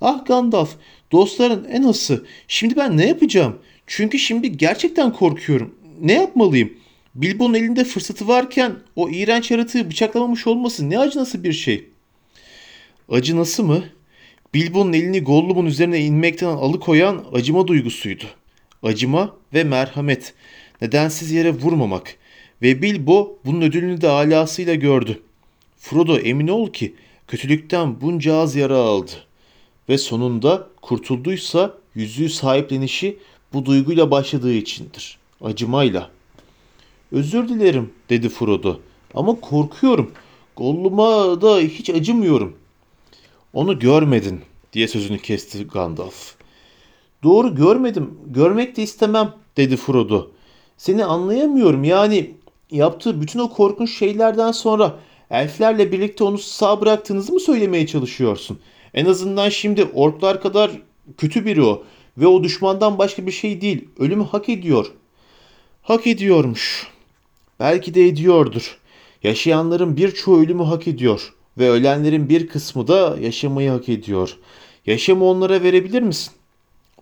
Ah Gandalf, dostların en ası. Şimdi ben ne yapacağım? Çünkü şimdi gerçekten korkuyorum. Ne yapmalıyım? Bilbo'nun elinde fırsatı varken o iğrenç yaratığı bıçaklamamış olması ne acınası bir şey. Acınası mı? Bilbo'nun elini Gollum'un üzerine inmekten alıkoyan acıma duygusuydu. Acıma ve merhamet. Nedensiz yere vurmamak. Ve Bilbo bunun ödülünü de alasıyla gördü. Frodo emin ol ki kötülükten bunca az yara aldı. Ve sonunda kurtulduysa yüzüğü sahiplenişi bu duyguyla başladığı içindir. Acımayla. Özür dilerim dedi Frodo. Ama korkuyorum. Gollum'a da hiç acımıyorum. Onu görmedin diye sözünü kesti Gandalf. Doğru görmedim. Görmek de istemem dedi Frodo. Seni anlayamıyorum. Yani yaptığı bütün o korkunç şeylerden sonra elflerle birlikte onu sağ bıraktığınızı mı söylemeye çalışıyorsun? En azından şimdi orklar kadar kötü biri o ve o düşmandan başka bir şey değil. Ölümü hak ediyor. Hak ediyormuş. Belki de ediyordur. Yaşayanların birçoğu ölümü hak ediyor ve ölenlerin bir kısmı da yaşamayı hak ediyor. Yaşamı onlara verebilir misin?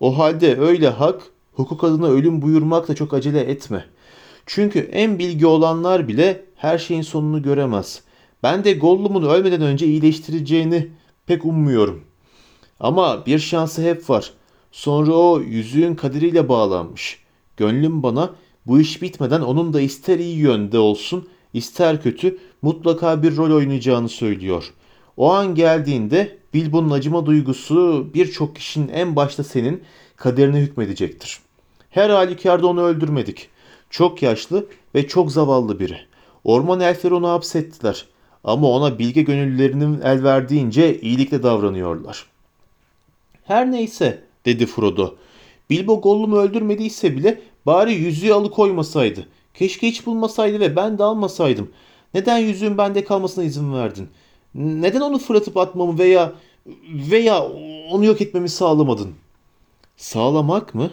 O halde öyle hak, hukuk adına ölüm buyurmakla çok acele etme. Çünkü en bilgi olanlar bile her şeyin sonunu göremez. Ben de Gollum'un ölmeden önce iyileştireceğini pek ummuyorum. Ama bir şansı hep var. Sonra o yüzüğün kaderiyle bağlanmış. Gönlüm bana bu iş bitmeden onun da ister iyi yönde olsun, ister kötü mutlaka bir rol oynayacağını söylüyor. O an geldiğinde Bilbo'nun acıma duygusu birçok kişinin en başta senin kaderine hükmedecektir. Her halükarda onu öldürmedik. Çok yaşlı ve çok zavallı biri. Orman elfleri onu hapsettiler. Ama ona bilge gönüllülerinin el verdiğince iyilikle davranıyorlar. Her neyse dedi Frodo. Bilbo Gollum'u öldürmediyse bile bari yüzüğü alıkoymasaydı. Keşke hiç bulmasaydı ve ben de almasaydım. Neden yüzüğün bende kalmasına izin verdin? Neden onu fırlatıp atmamı veya veya onu yok etmemi sağlamadın? Sağlamak mı?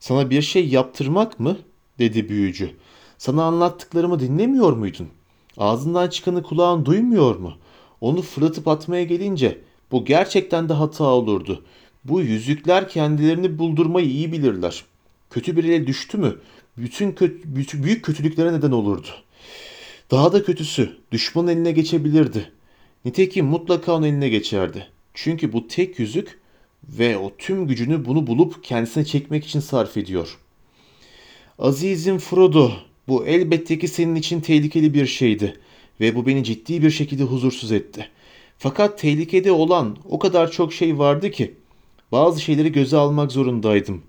Sana bir şey yaptırmak mı? dedi büyücü. Sana anlattıklarımı dinlemiyor muydun? Ağzından çıkanı kulağın duymuyor mu? Onu fırlatıp atmaya gelince bu gerçekten de hata olurdu. Bu yüzükler kendilerini buldurmayı iyi bilirler. Kötü bir ele düştü mü bütün, kötü, büyük kötülüklere neden olurdu. Daha da kötüsü düşmanın eline geçebilirdi. Nitekim mutlaka onun eline geçerdi. Çünkü bu tek yüzük ve o tüm gücünü bunu bulup kendisine çekmek için sarf ediyor. Azizim Frodo, bu elbette ki senin için tehlikeli bir şeydi ve bu beni ciddi bir şekilde huzursuz etti. Fakat tehlikede olan o kadar çok şey vardı ki bazı şeyleri göze almak zorundaydım.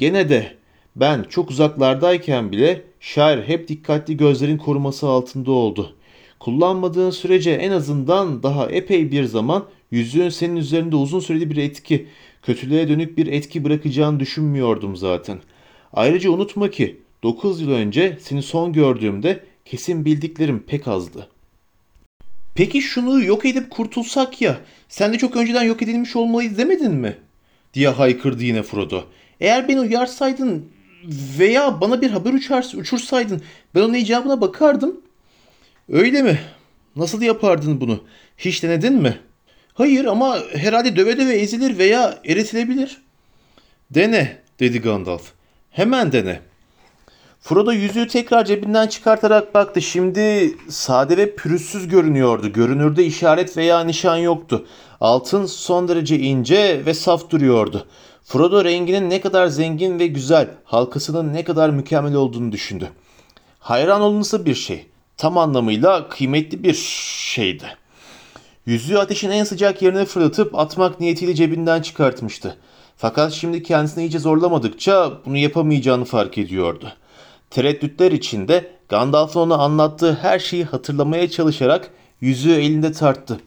Gene de ben çok uzaklardayken bile şair hep dikkatli gözlerin koruması altında oldu. Kullanmadığın sürece en azından daha epey bir zaman yüzüğün senin üzerinde uzun süreli bir etki, kötülüğe dönük bir etki bırakacağını düşünmüyordum zaten. Ayrıca unutma ki 9 yıl önce seni son gördüğümde kesin bildiklerim pek azdı. Peki şunu yok edip kurtulsak ya, sen de çok önceden yok edilmiş olmalıyız demedin mi? diye haykırdı yine Frodo. Eğer beni uyarsaydın veya bana bir haber uçar, uçursaydın ben onun icabına bakardım. Öyle mi? Nasıl yapardın bunu? Hiç denedin mi? Hayır ama herhalde döve döve ezilir veya eritilebilir. Dene dedi Gandalf. Hemen dene. Frodo yüzüğü tekrar cebinden çıkartarak baktı. Şimdi sade ve pürüzsüz görünüyordu. Görünürde işaret veya nişan yoktu. Altın son derece ince ve saf duruyordu. Frodo renginin ne kadar zengin ve güzel, halkasının ne kadar mükemmel olduğunu düşündü. Hayran olunası bir şey. Tam anlamıyla kıymetli bir şeydi. Yüzüğü ateşin en sıcak yerine fırlatıp atmak niyetiyle cebinden çıkartmıştı. Fakat şimdi kendisini iyice zorlamadıkça bunu yapamayacağını fark ediyordu. Tereddütler içinde Gandalf'ın ona anlattığı her şeyi hatırlamaya çalışarak yüzüğü elinde tarttı.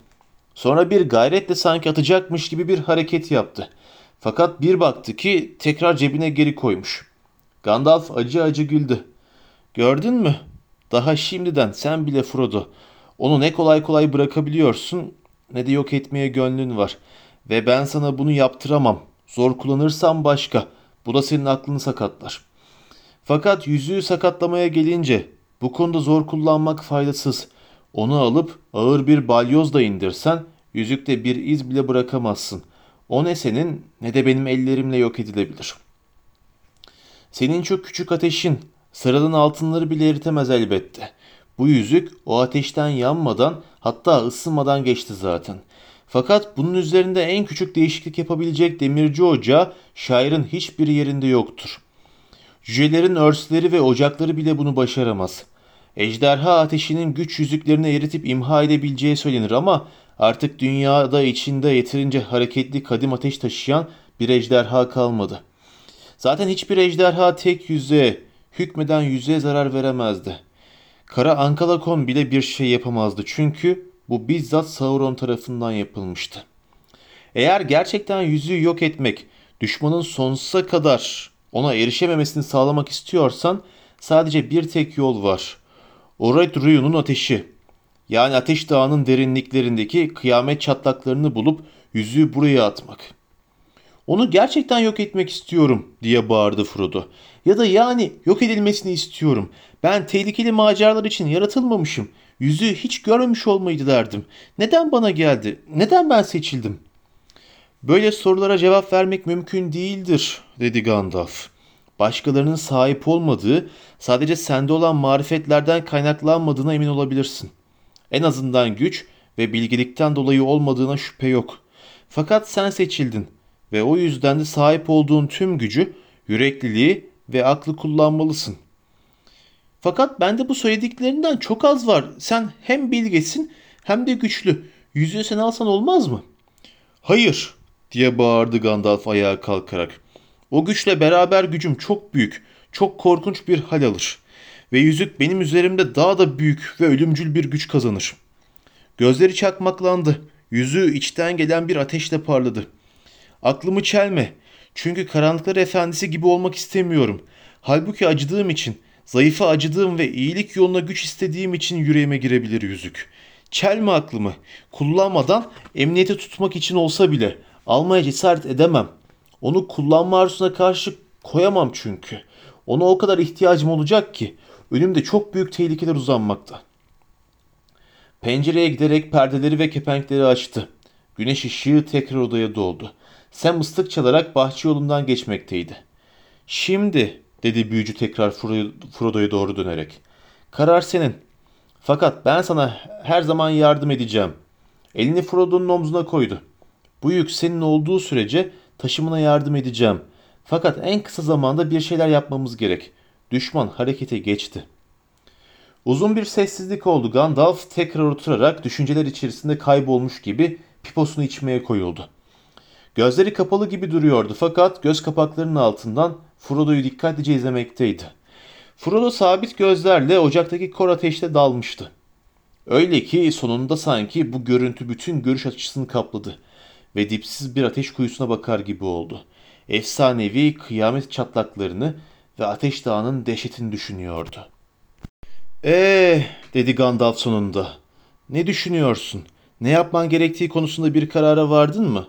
Sonra bir gayretle sanki atacakmış gibi bir hareket yaptı. Fakat bir baktı ki tekrar cebine geri koymuş. Gandalf acı acı güldü. Gördün mü? Daha şimdiden sen bile Frodo. Onu ne kolay kolay bırakabiliyorsun ne de yok etmeye gönlün var. Ve ben sana bunu yaptıramam. Zor kullanırsam başka. Bu da senin aklını sakatlar. Fakat yüzüğü sakatlamaya gelince bu konuda zor kullanmak faydasız. Onu alıp ağır bir balyozla indirsen yüzükte bir iz bile bırakamazsın. O ne senin ne de benim ellerimle yok edilebilir. Senin çok küçük ateşin sıradan altınları bile eritemez elbette. Bu yüzük o ateşten yanmadan hatta ısınmadan geçti zaten. Fakat bunun üzerinde en küçük değişiklik yapabilecek demirci ocağı şairin hiçbir yerinde yoktur. Cücelerin örsleri ve ocakları bile bunu başaramaz. Ejderha ateşinin güç yüzüklerini eritip imha edebileceği söylenir ama artık dünyada içinde yeterince hareketli kadim ateş taşıyan bir ejderha kalmadı. Zaten hiçbir ejderha tek yüzeye, hükmeden yüzeye zarar veremezdi. Kara Ankalakon bile bir şey yapamazdı çünkü bu bizzat Sauron tarafından yapılmıştı. Eğer gerçekten yüzüğü yok etmek, düşmanın sonsuza kadar ona erişememesini sağlamak istiyorsan sadece bir tek yol var. Oret Ruyu'nun ateşi. Yani ateş dağının derinliklerindeki kıyamet çatlaklarını bulup yüzüğü buraya atmak. Onu gerçekten yok etmek istiyorum diye bağırdı Frodo. Ya da yani yok edilmesini istiyorum. Ben tehlikeli maceralar için yaratılmamışım. Yüzüğü hiç görmemiş olmayı derdim. Neden bana geldi? Neden ben seçildim? Böyle sorulara cevap vermek mümkün değildir, dedi Gandalf. Başkalarının sahip olmadığı, sadece sende olan marifetlerden kaynaklanmadığına emin olabilirsin. En azından güç ve bilgilikten dolayı olmadığına şüphe yok. Fakat sen seçildin ve o yüzden de sahip olduğun tüm gücü, yürekliliği ve aklı kullanmalısın. Fakat bende bu söylediklerinden çok az var. Sen hem bilgesin hem de güçlü. Yüzüğü sen alsan olmaz mı? Hayır diye bağırdı Gandalf ayağa kalkarak. O güçle beraber gücüm çok büyük, çok korkunç bir hal alır. Ve yüzük benim üzerimde daha da büyük ve ölümcül bir güç kazanır. Gözleri çakmaklandı. Yüzüğü içten gelen bir ateşle parladı. Aklımı çelme. Çünkü karanlıklar efendisi gibi olmak istemiyorum. Halbuki acıdığım için, zayıfa acıdığım ve iyilik yoluna güç istediğim için yüreğime girebilir yüzük. Çelme aklımı. Kullanmadan emniyete tutmak için olsa bile almaya cesaret edemem. Onu kullanma arzusuna karşı koyamam çünkü. Ona o kadar ihtiyacım olacak ki önümde çok büyük tehlikeler uzanmakta. Pencereye giderek perdeleri ve kepenkleri açtı. Güneş ışığı tekrar odaya doldu. Sam ıslık çalarak bahçe yolundan geçmekteydi. Şimdi dedi büyücü tekrar Frodo'ya doğru dönerek. Karar senin. Fakat ben sana her zaman yardım edeceğim. Elini Frodo'nun omzuna koydu. Bu yük senin olduğu sürece taşımına yardım edeceğim. Fakat en kısa zamanda bir şeyler yapmamız gerek. Düşman harekete geçti. Uzun bir sessizlik oldu. Gandalf tekrar oturarak düşünceler içerisinde kaybolmuş gibi piposunu içmeye koyuldu. Gözleri kapalı gibi duruyordu fakat göz kapaklarının altından Frodo'yu dikkatlice izlemekteydi. Frodo sabit gözlerle ocaktaki kor ateşte dalmıştı. Öyle ki sonunda sanki bu görüntü bütün görüş açısını kapladı ve dipsiz bir ateş kuyusuna bakar gibi oldu. Efsanevi kıyamet çatlaklarını ve ateş dağının dehşetini düşünüyordu. Eee dedi Gandalf sonunda. Ne düşünüyorsun? Ne yapman gerektiği konusunda bir karara vardın mı?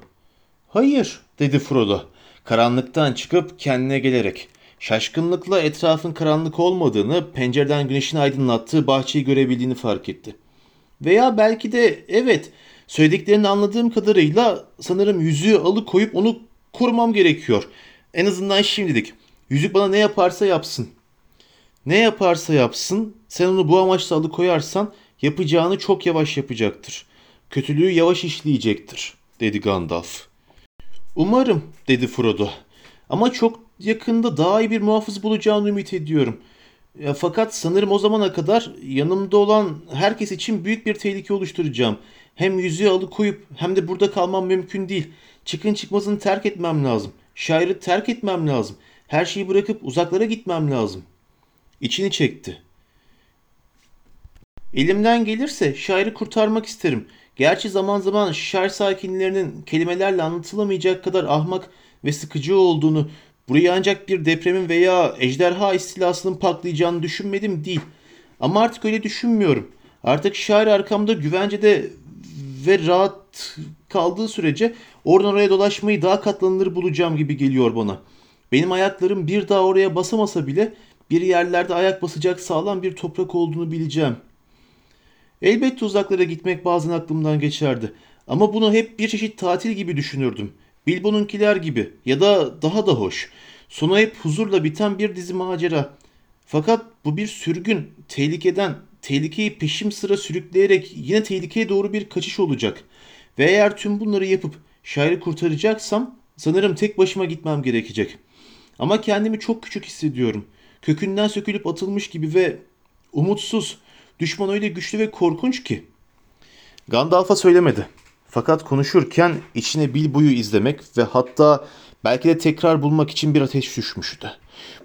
Hayır dedi Frodo. Karanlıktan çıkıp kendine gelerek. Şaşkınlıkla etrafın karanlık olmadığını, pencereden güneşin aydınlattığı bahçeyi görebildiğini fark etti. Veya belki de evet, söylediklerini anladığım kadarıyla sanırım yüzüğü alıkoyup onu korumam gerekiyor. En azından şimdilik. Yüzük bana ne yaparsa yapsın. Ne yaparsa yapsın, sen onu bu amaçla alıkoyarsan yapacağını çok yavaş yapacaktır. Kötülüğü yavaş işleyecektir, dedi Gandalf. Umarım, dedi Frodo. Ama çok yakında daha iyi bir muhafız bulacağını ümit ediyorum. Ya, fakat sanırım o zamana kadar yanımda olan herkes için büyük bir tehlike oluşturacağım. Hem yüzüğü alıkoyup hem de burada kalmam mümkün değil. Çıkın çıkmazını terk etmem lazım. Şairi terk etmem lazım. Her şeyi bırakıp uzaklara gitmem lazım. İçini çekti. Elimden gelirse şairi kurtarmak isterim. Gerçi zaman zaman şair sakinlerinin kelimelerle anlatılamayacak kadar ahmak ve sıkıcı olduğunu, burayı ancak bir depremin veya ejderha istilasının paklayacağını düşünmedim değil. Ama artık öyle düşünmüyorum. Artık şair arkamda güvencede ve rahat kaldığı sürece oradan oraya dolaşmayı daha katlanılır bulacağım gibi geliyor bana. Benim ayaklarım bir daha oraya basamasa bile bir yerlerde ayak basacak sağlam bir toprak olduğunu bileceğim. Elbette uzaklara gitmek bazen aklımdan geçerdi. Ama bunu hep bir çeşit tatil gibi düşünürdüm. Bilbo'nunkiler gibi ya da daha da hoş. Sonu hep huzurla biten bir dizi macera. Fakat bu bir sürgün, tehlikeden, tehlikeyi peşim sıra sürükleyerek yine tehlikeye doğru bir kaçış olacak. Ve eğer tüm bunları yapıp şairi kurtaracaksam sanırım tek başıma gitmem gerekecek. Ama kendimi çok küçük hissediyorum. Kökünden sökülüp atılmış gibi ve umutsuz. Düşman öyle güçlü ve korkunç ki. Gandalf'a söylemedi. Fakat konuşurken içine Bilbo'yu izlemek ve hatta belki de tekrar bulmak için bir ateş düşmüştü.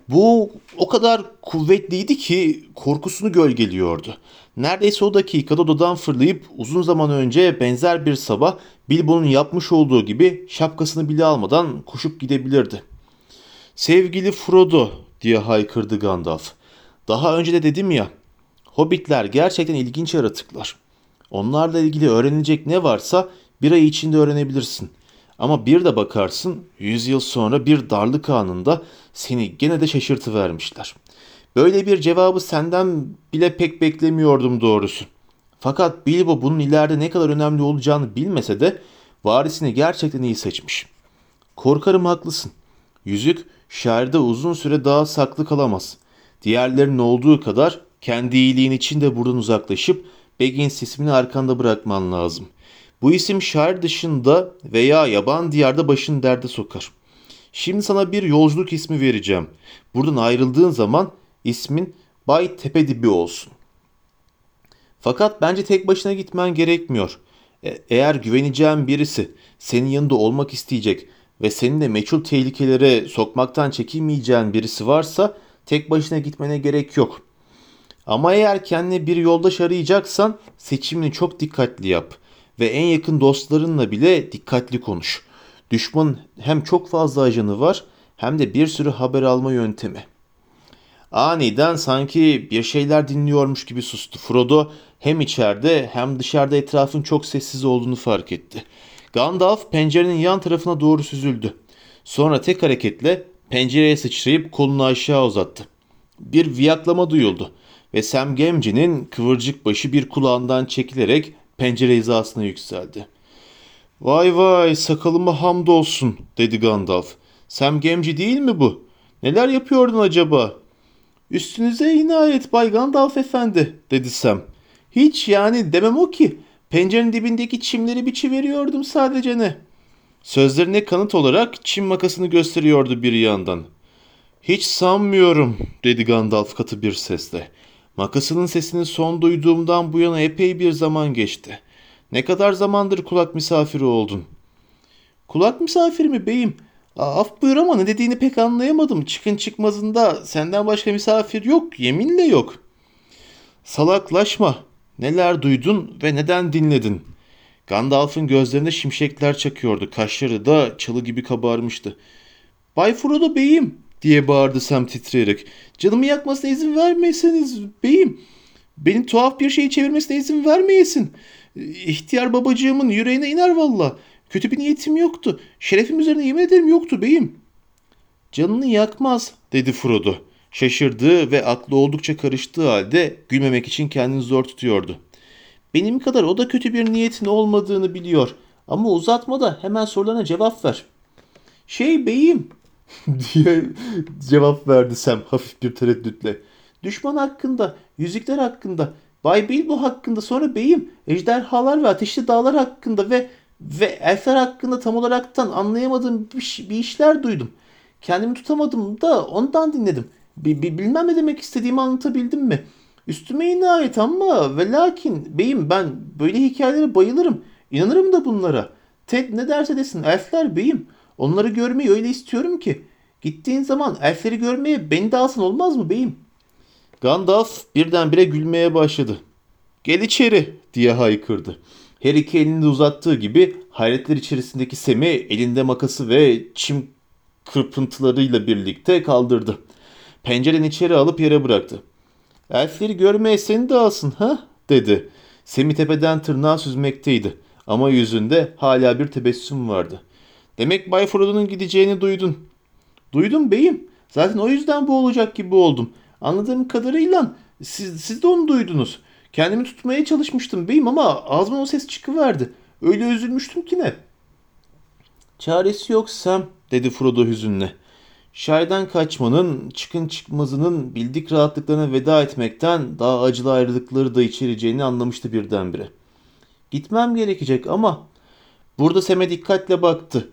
Bu o kadar kuvvetliydi ki korkusunu gölgeliyordu. Neredeyse o dakikada odadan fırlayıp uzun zaman önce benzer bir sabah Bilbo'nun yapmış olduğu gibi şapkasını bile almadan koşup gidebilirdi. Sevgili Frodo diye haykırdı Gandalf. Daha önce de dedim ya, hobbitler gerçekten ilginç yaratıklar. Onlarla ilgili öğrenilecek ne varsa bir ay içinde öğrenebilirsin. Ama bir de bakarsın yüz yıl sonra bir darlık anında seni gene de şaşırtıvermişler. Böyle bir cevabı senden bile pek beklemiyordum doğrusu. Fakat Bilbo bunun ileride ne kadar önemli olacağını bilmese de varisini gerçekten iyi seçmiş. Korkarım haklısın. Yüzük şairde uzun süre daha saklı kalamaz. Diğerlerinin olduğu kadar kendi iyiliğin için de buradan uzaklaşıp Baggins ismini arkanda bırakman lazım. Bu isim şair dışında veya yaban diyarda başını derde sokar. Şimdi sana bir yolculuk ismi vereceğim. Buradan ayrıldığın zaman ismin Bay Tepedibi olsun. Fakat bence tek başına gitmen gerekmiyor. E- eğer güveneceğin birisi senin yanında olmak isteyecek ve seninle meçhul tehlikelere sokmaktan çekinmeyeceğin birisi varsa tek başına gitmene gerek yok. Ama eğer kendine bir yoldaş arayacaksan seçimini çok dikkatli yap ve en yakın dostlarınla bile dikkatli konuş. Düşmanın hem çok fazla ajanı var hem de bir sürü haber alma yöntemi. Aniden sanki bir şeyler dinliyormuş gibi sustu. Frodo hem içeride hem dışarıda etrafın çok sessiz olduğunu fark etti. Gandalf pencerenin yan tarafına doğru süzüldü. Sonra tek hareketle pencereye sıçrayıp kolunu aşağı uzattı. Bir viyaklama duyuldu ve Sam Gamgee'nin kıvırcık başı bir kulağından çekilerek pencere hizasına yükseldi. Vay vay sakalıma hamdolsun dedi Gandalf. Sam Gamgee değil mi bu? Neler yapıyordun acaba? Üstünüze inayet Bay Gandalf efendi dedi Sam. Hiç yani demem o ki. Pencerenin dibindeki çimleri biçiveriyordum sadece ne. Sözlerine kanıt olarak çim makasını gösteriyordu bir yandan. Hiç sanmıyorum dedi Gandalf katı bir sesle. Makasının sesini son duyduğumdan bu yana epey bir zaman geçti. Ne kadar zamandır kulak misafiri oldun? Kulak misafiri mi beyim? Af buyur ama ne dediğini pek anlayamadım. Çıkın çıkmazında senden başka misafir yok, yeminle yok. Salaklaşma. Neler duydun ve neden dinledin? Gandalf'ın gözlerinde şimşekler çakıyordu. Kaşları da çalı gibi kabarmıştı. Bay Frodo beyim diye bağırdı Sam titreyerek. Canımı yakmasına izin vermeseniz beyim. Beni tuhaf bir şeyi çevirmesine izin vermeyesin. İhtiyar babacığımın yüreğine iner valla. Kötü bir niyetim yoktu. Şerefim üzerine yemin ederim yoktu beyim. Canını yakmaz dedi Frodo. Şaşırdığı ve aklı oldukça karıştığı halde gülmemek için kendini zor tutuyordu. Benim kadar o da kötü bir niyetin olmadığını biliyor. Ama uzatma da hemen sorularına cevap ver. Şey beyim diye cevap verdi Sam hafif bir tereddütle. Düşman hakkında, yüzükler hakkında, Bay Bilbo hakkında sonra beyim, ejderhalar ve ateşli dağlar hakkında ve ve elfler hakkında tam olaraktan anlayamadığım bir, bir işler duydum. Kendimi tutamadım da ondan dinledim. B- b- bilmem ne demek istediğimi anlatabildim mi? Üstüme inayet ama ve lakin beyim ben böyle hikayelere bayılırım. İnanırım da bunlara. Ted ne derse desin elfler beyim. Onları görmeyi öyle istiyorum ki. Gittiğin zaman elfleri görmeye beni de alsın olmaz mı beyim? Gandalf birdenbire gülmeye başladı. Gel içeri diye haykırdı. Her iki elini uzattığı gibi hayretler içerisindeki Sem'i elinde makası ve çim kırpıntılarıyla birlikte kaldırdı. Pencereden içeri alıp yere bıraktı. Elfleri görmeye seni de alsın ha dedi. Semi tepeden tırnağa süzmekteydi ama yüzünde hala bir tebessüm vardı. Demek Bay Frodo'nun gideceğini duydun. Duydum beyim. Zaten o yüzden bu olacak gibi oldum. Anladığım kadarıyla siz, siz de onu duydunuz. Kendimi tutmaya çalışmıştım beyim ama ağzıma o ses çıkıverdi. Öyle üzülmüştüm ki ne. Çaresi yok Sam dedi Frodo hüzünle. Şairden kaçmanın, çıkın çıkmazının bildik rahatlıklarına veda etmekten daha acılı ayrılıkları da içereceğini anlamıştı birdenbire. Gitmem gerekecek ama burada Sem'e dikkatle baktı.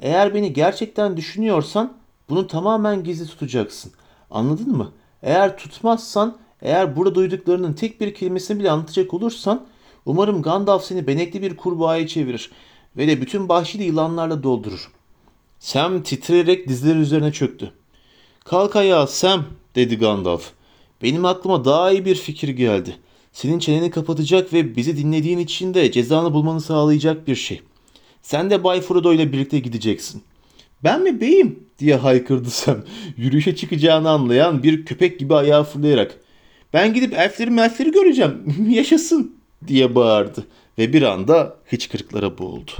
Eğer beni gerçekten düşünüyorsan bunu tamamen gizli tutacaksın. Anladın mı? Eğer tutmazsan, eğer burada duyduklarının tek bir kelimesini bile anlatacak olursan umarım Gandalf seni benekli bir kurbağaya çevirir ve de bütün bahçeyi yılanlarla doldurur. Sam titreyerek dizleri üzerine çöktü. Kalk ayağa Sam dedi Gandalf. Benim aklıma daha iyi bir fikir geldi. Senin çeneni kapatacak ve bizi dinlediğin için de cezanı bulmanı sağlayacak bir şey. Sen de Bay Frodo ile birlikte gideceksin. Ben mi beyim diye haykırdı Sam. Yürüyüşe çıkacağını anlayan bir köpek gibi ayağa fırlayarak. Ben gidip elfleri melfleri göreceğim. Yaşasın diye bağırdı ve bir anda hıçkırıklara boğuldu.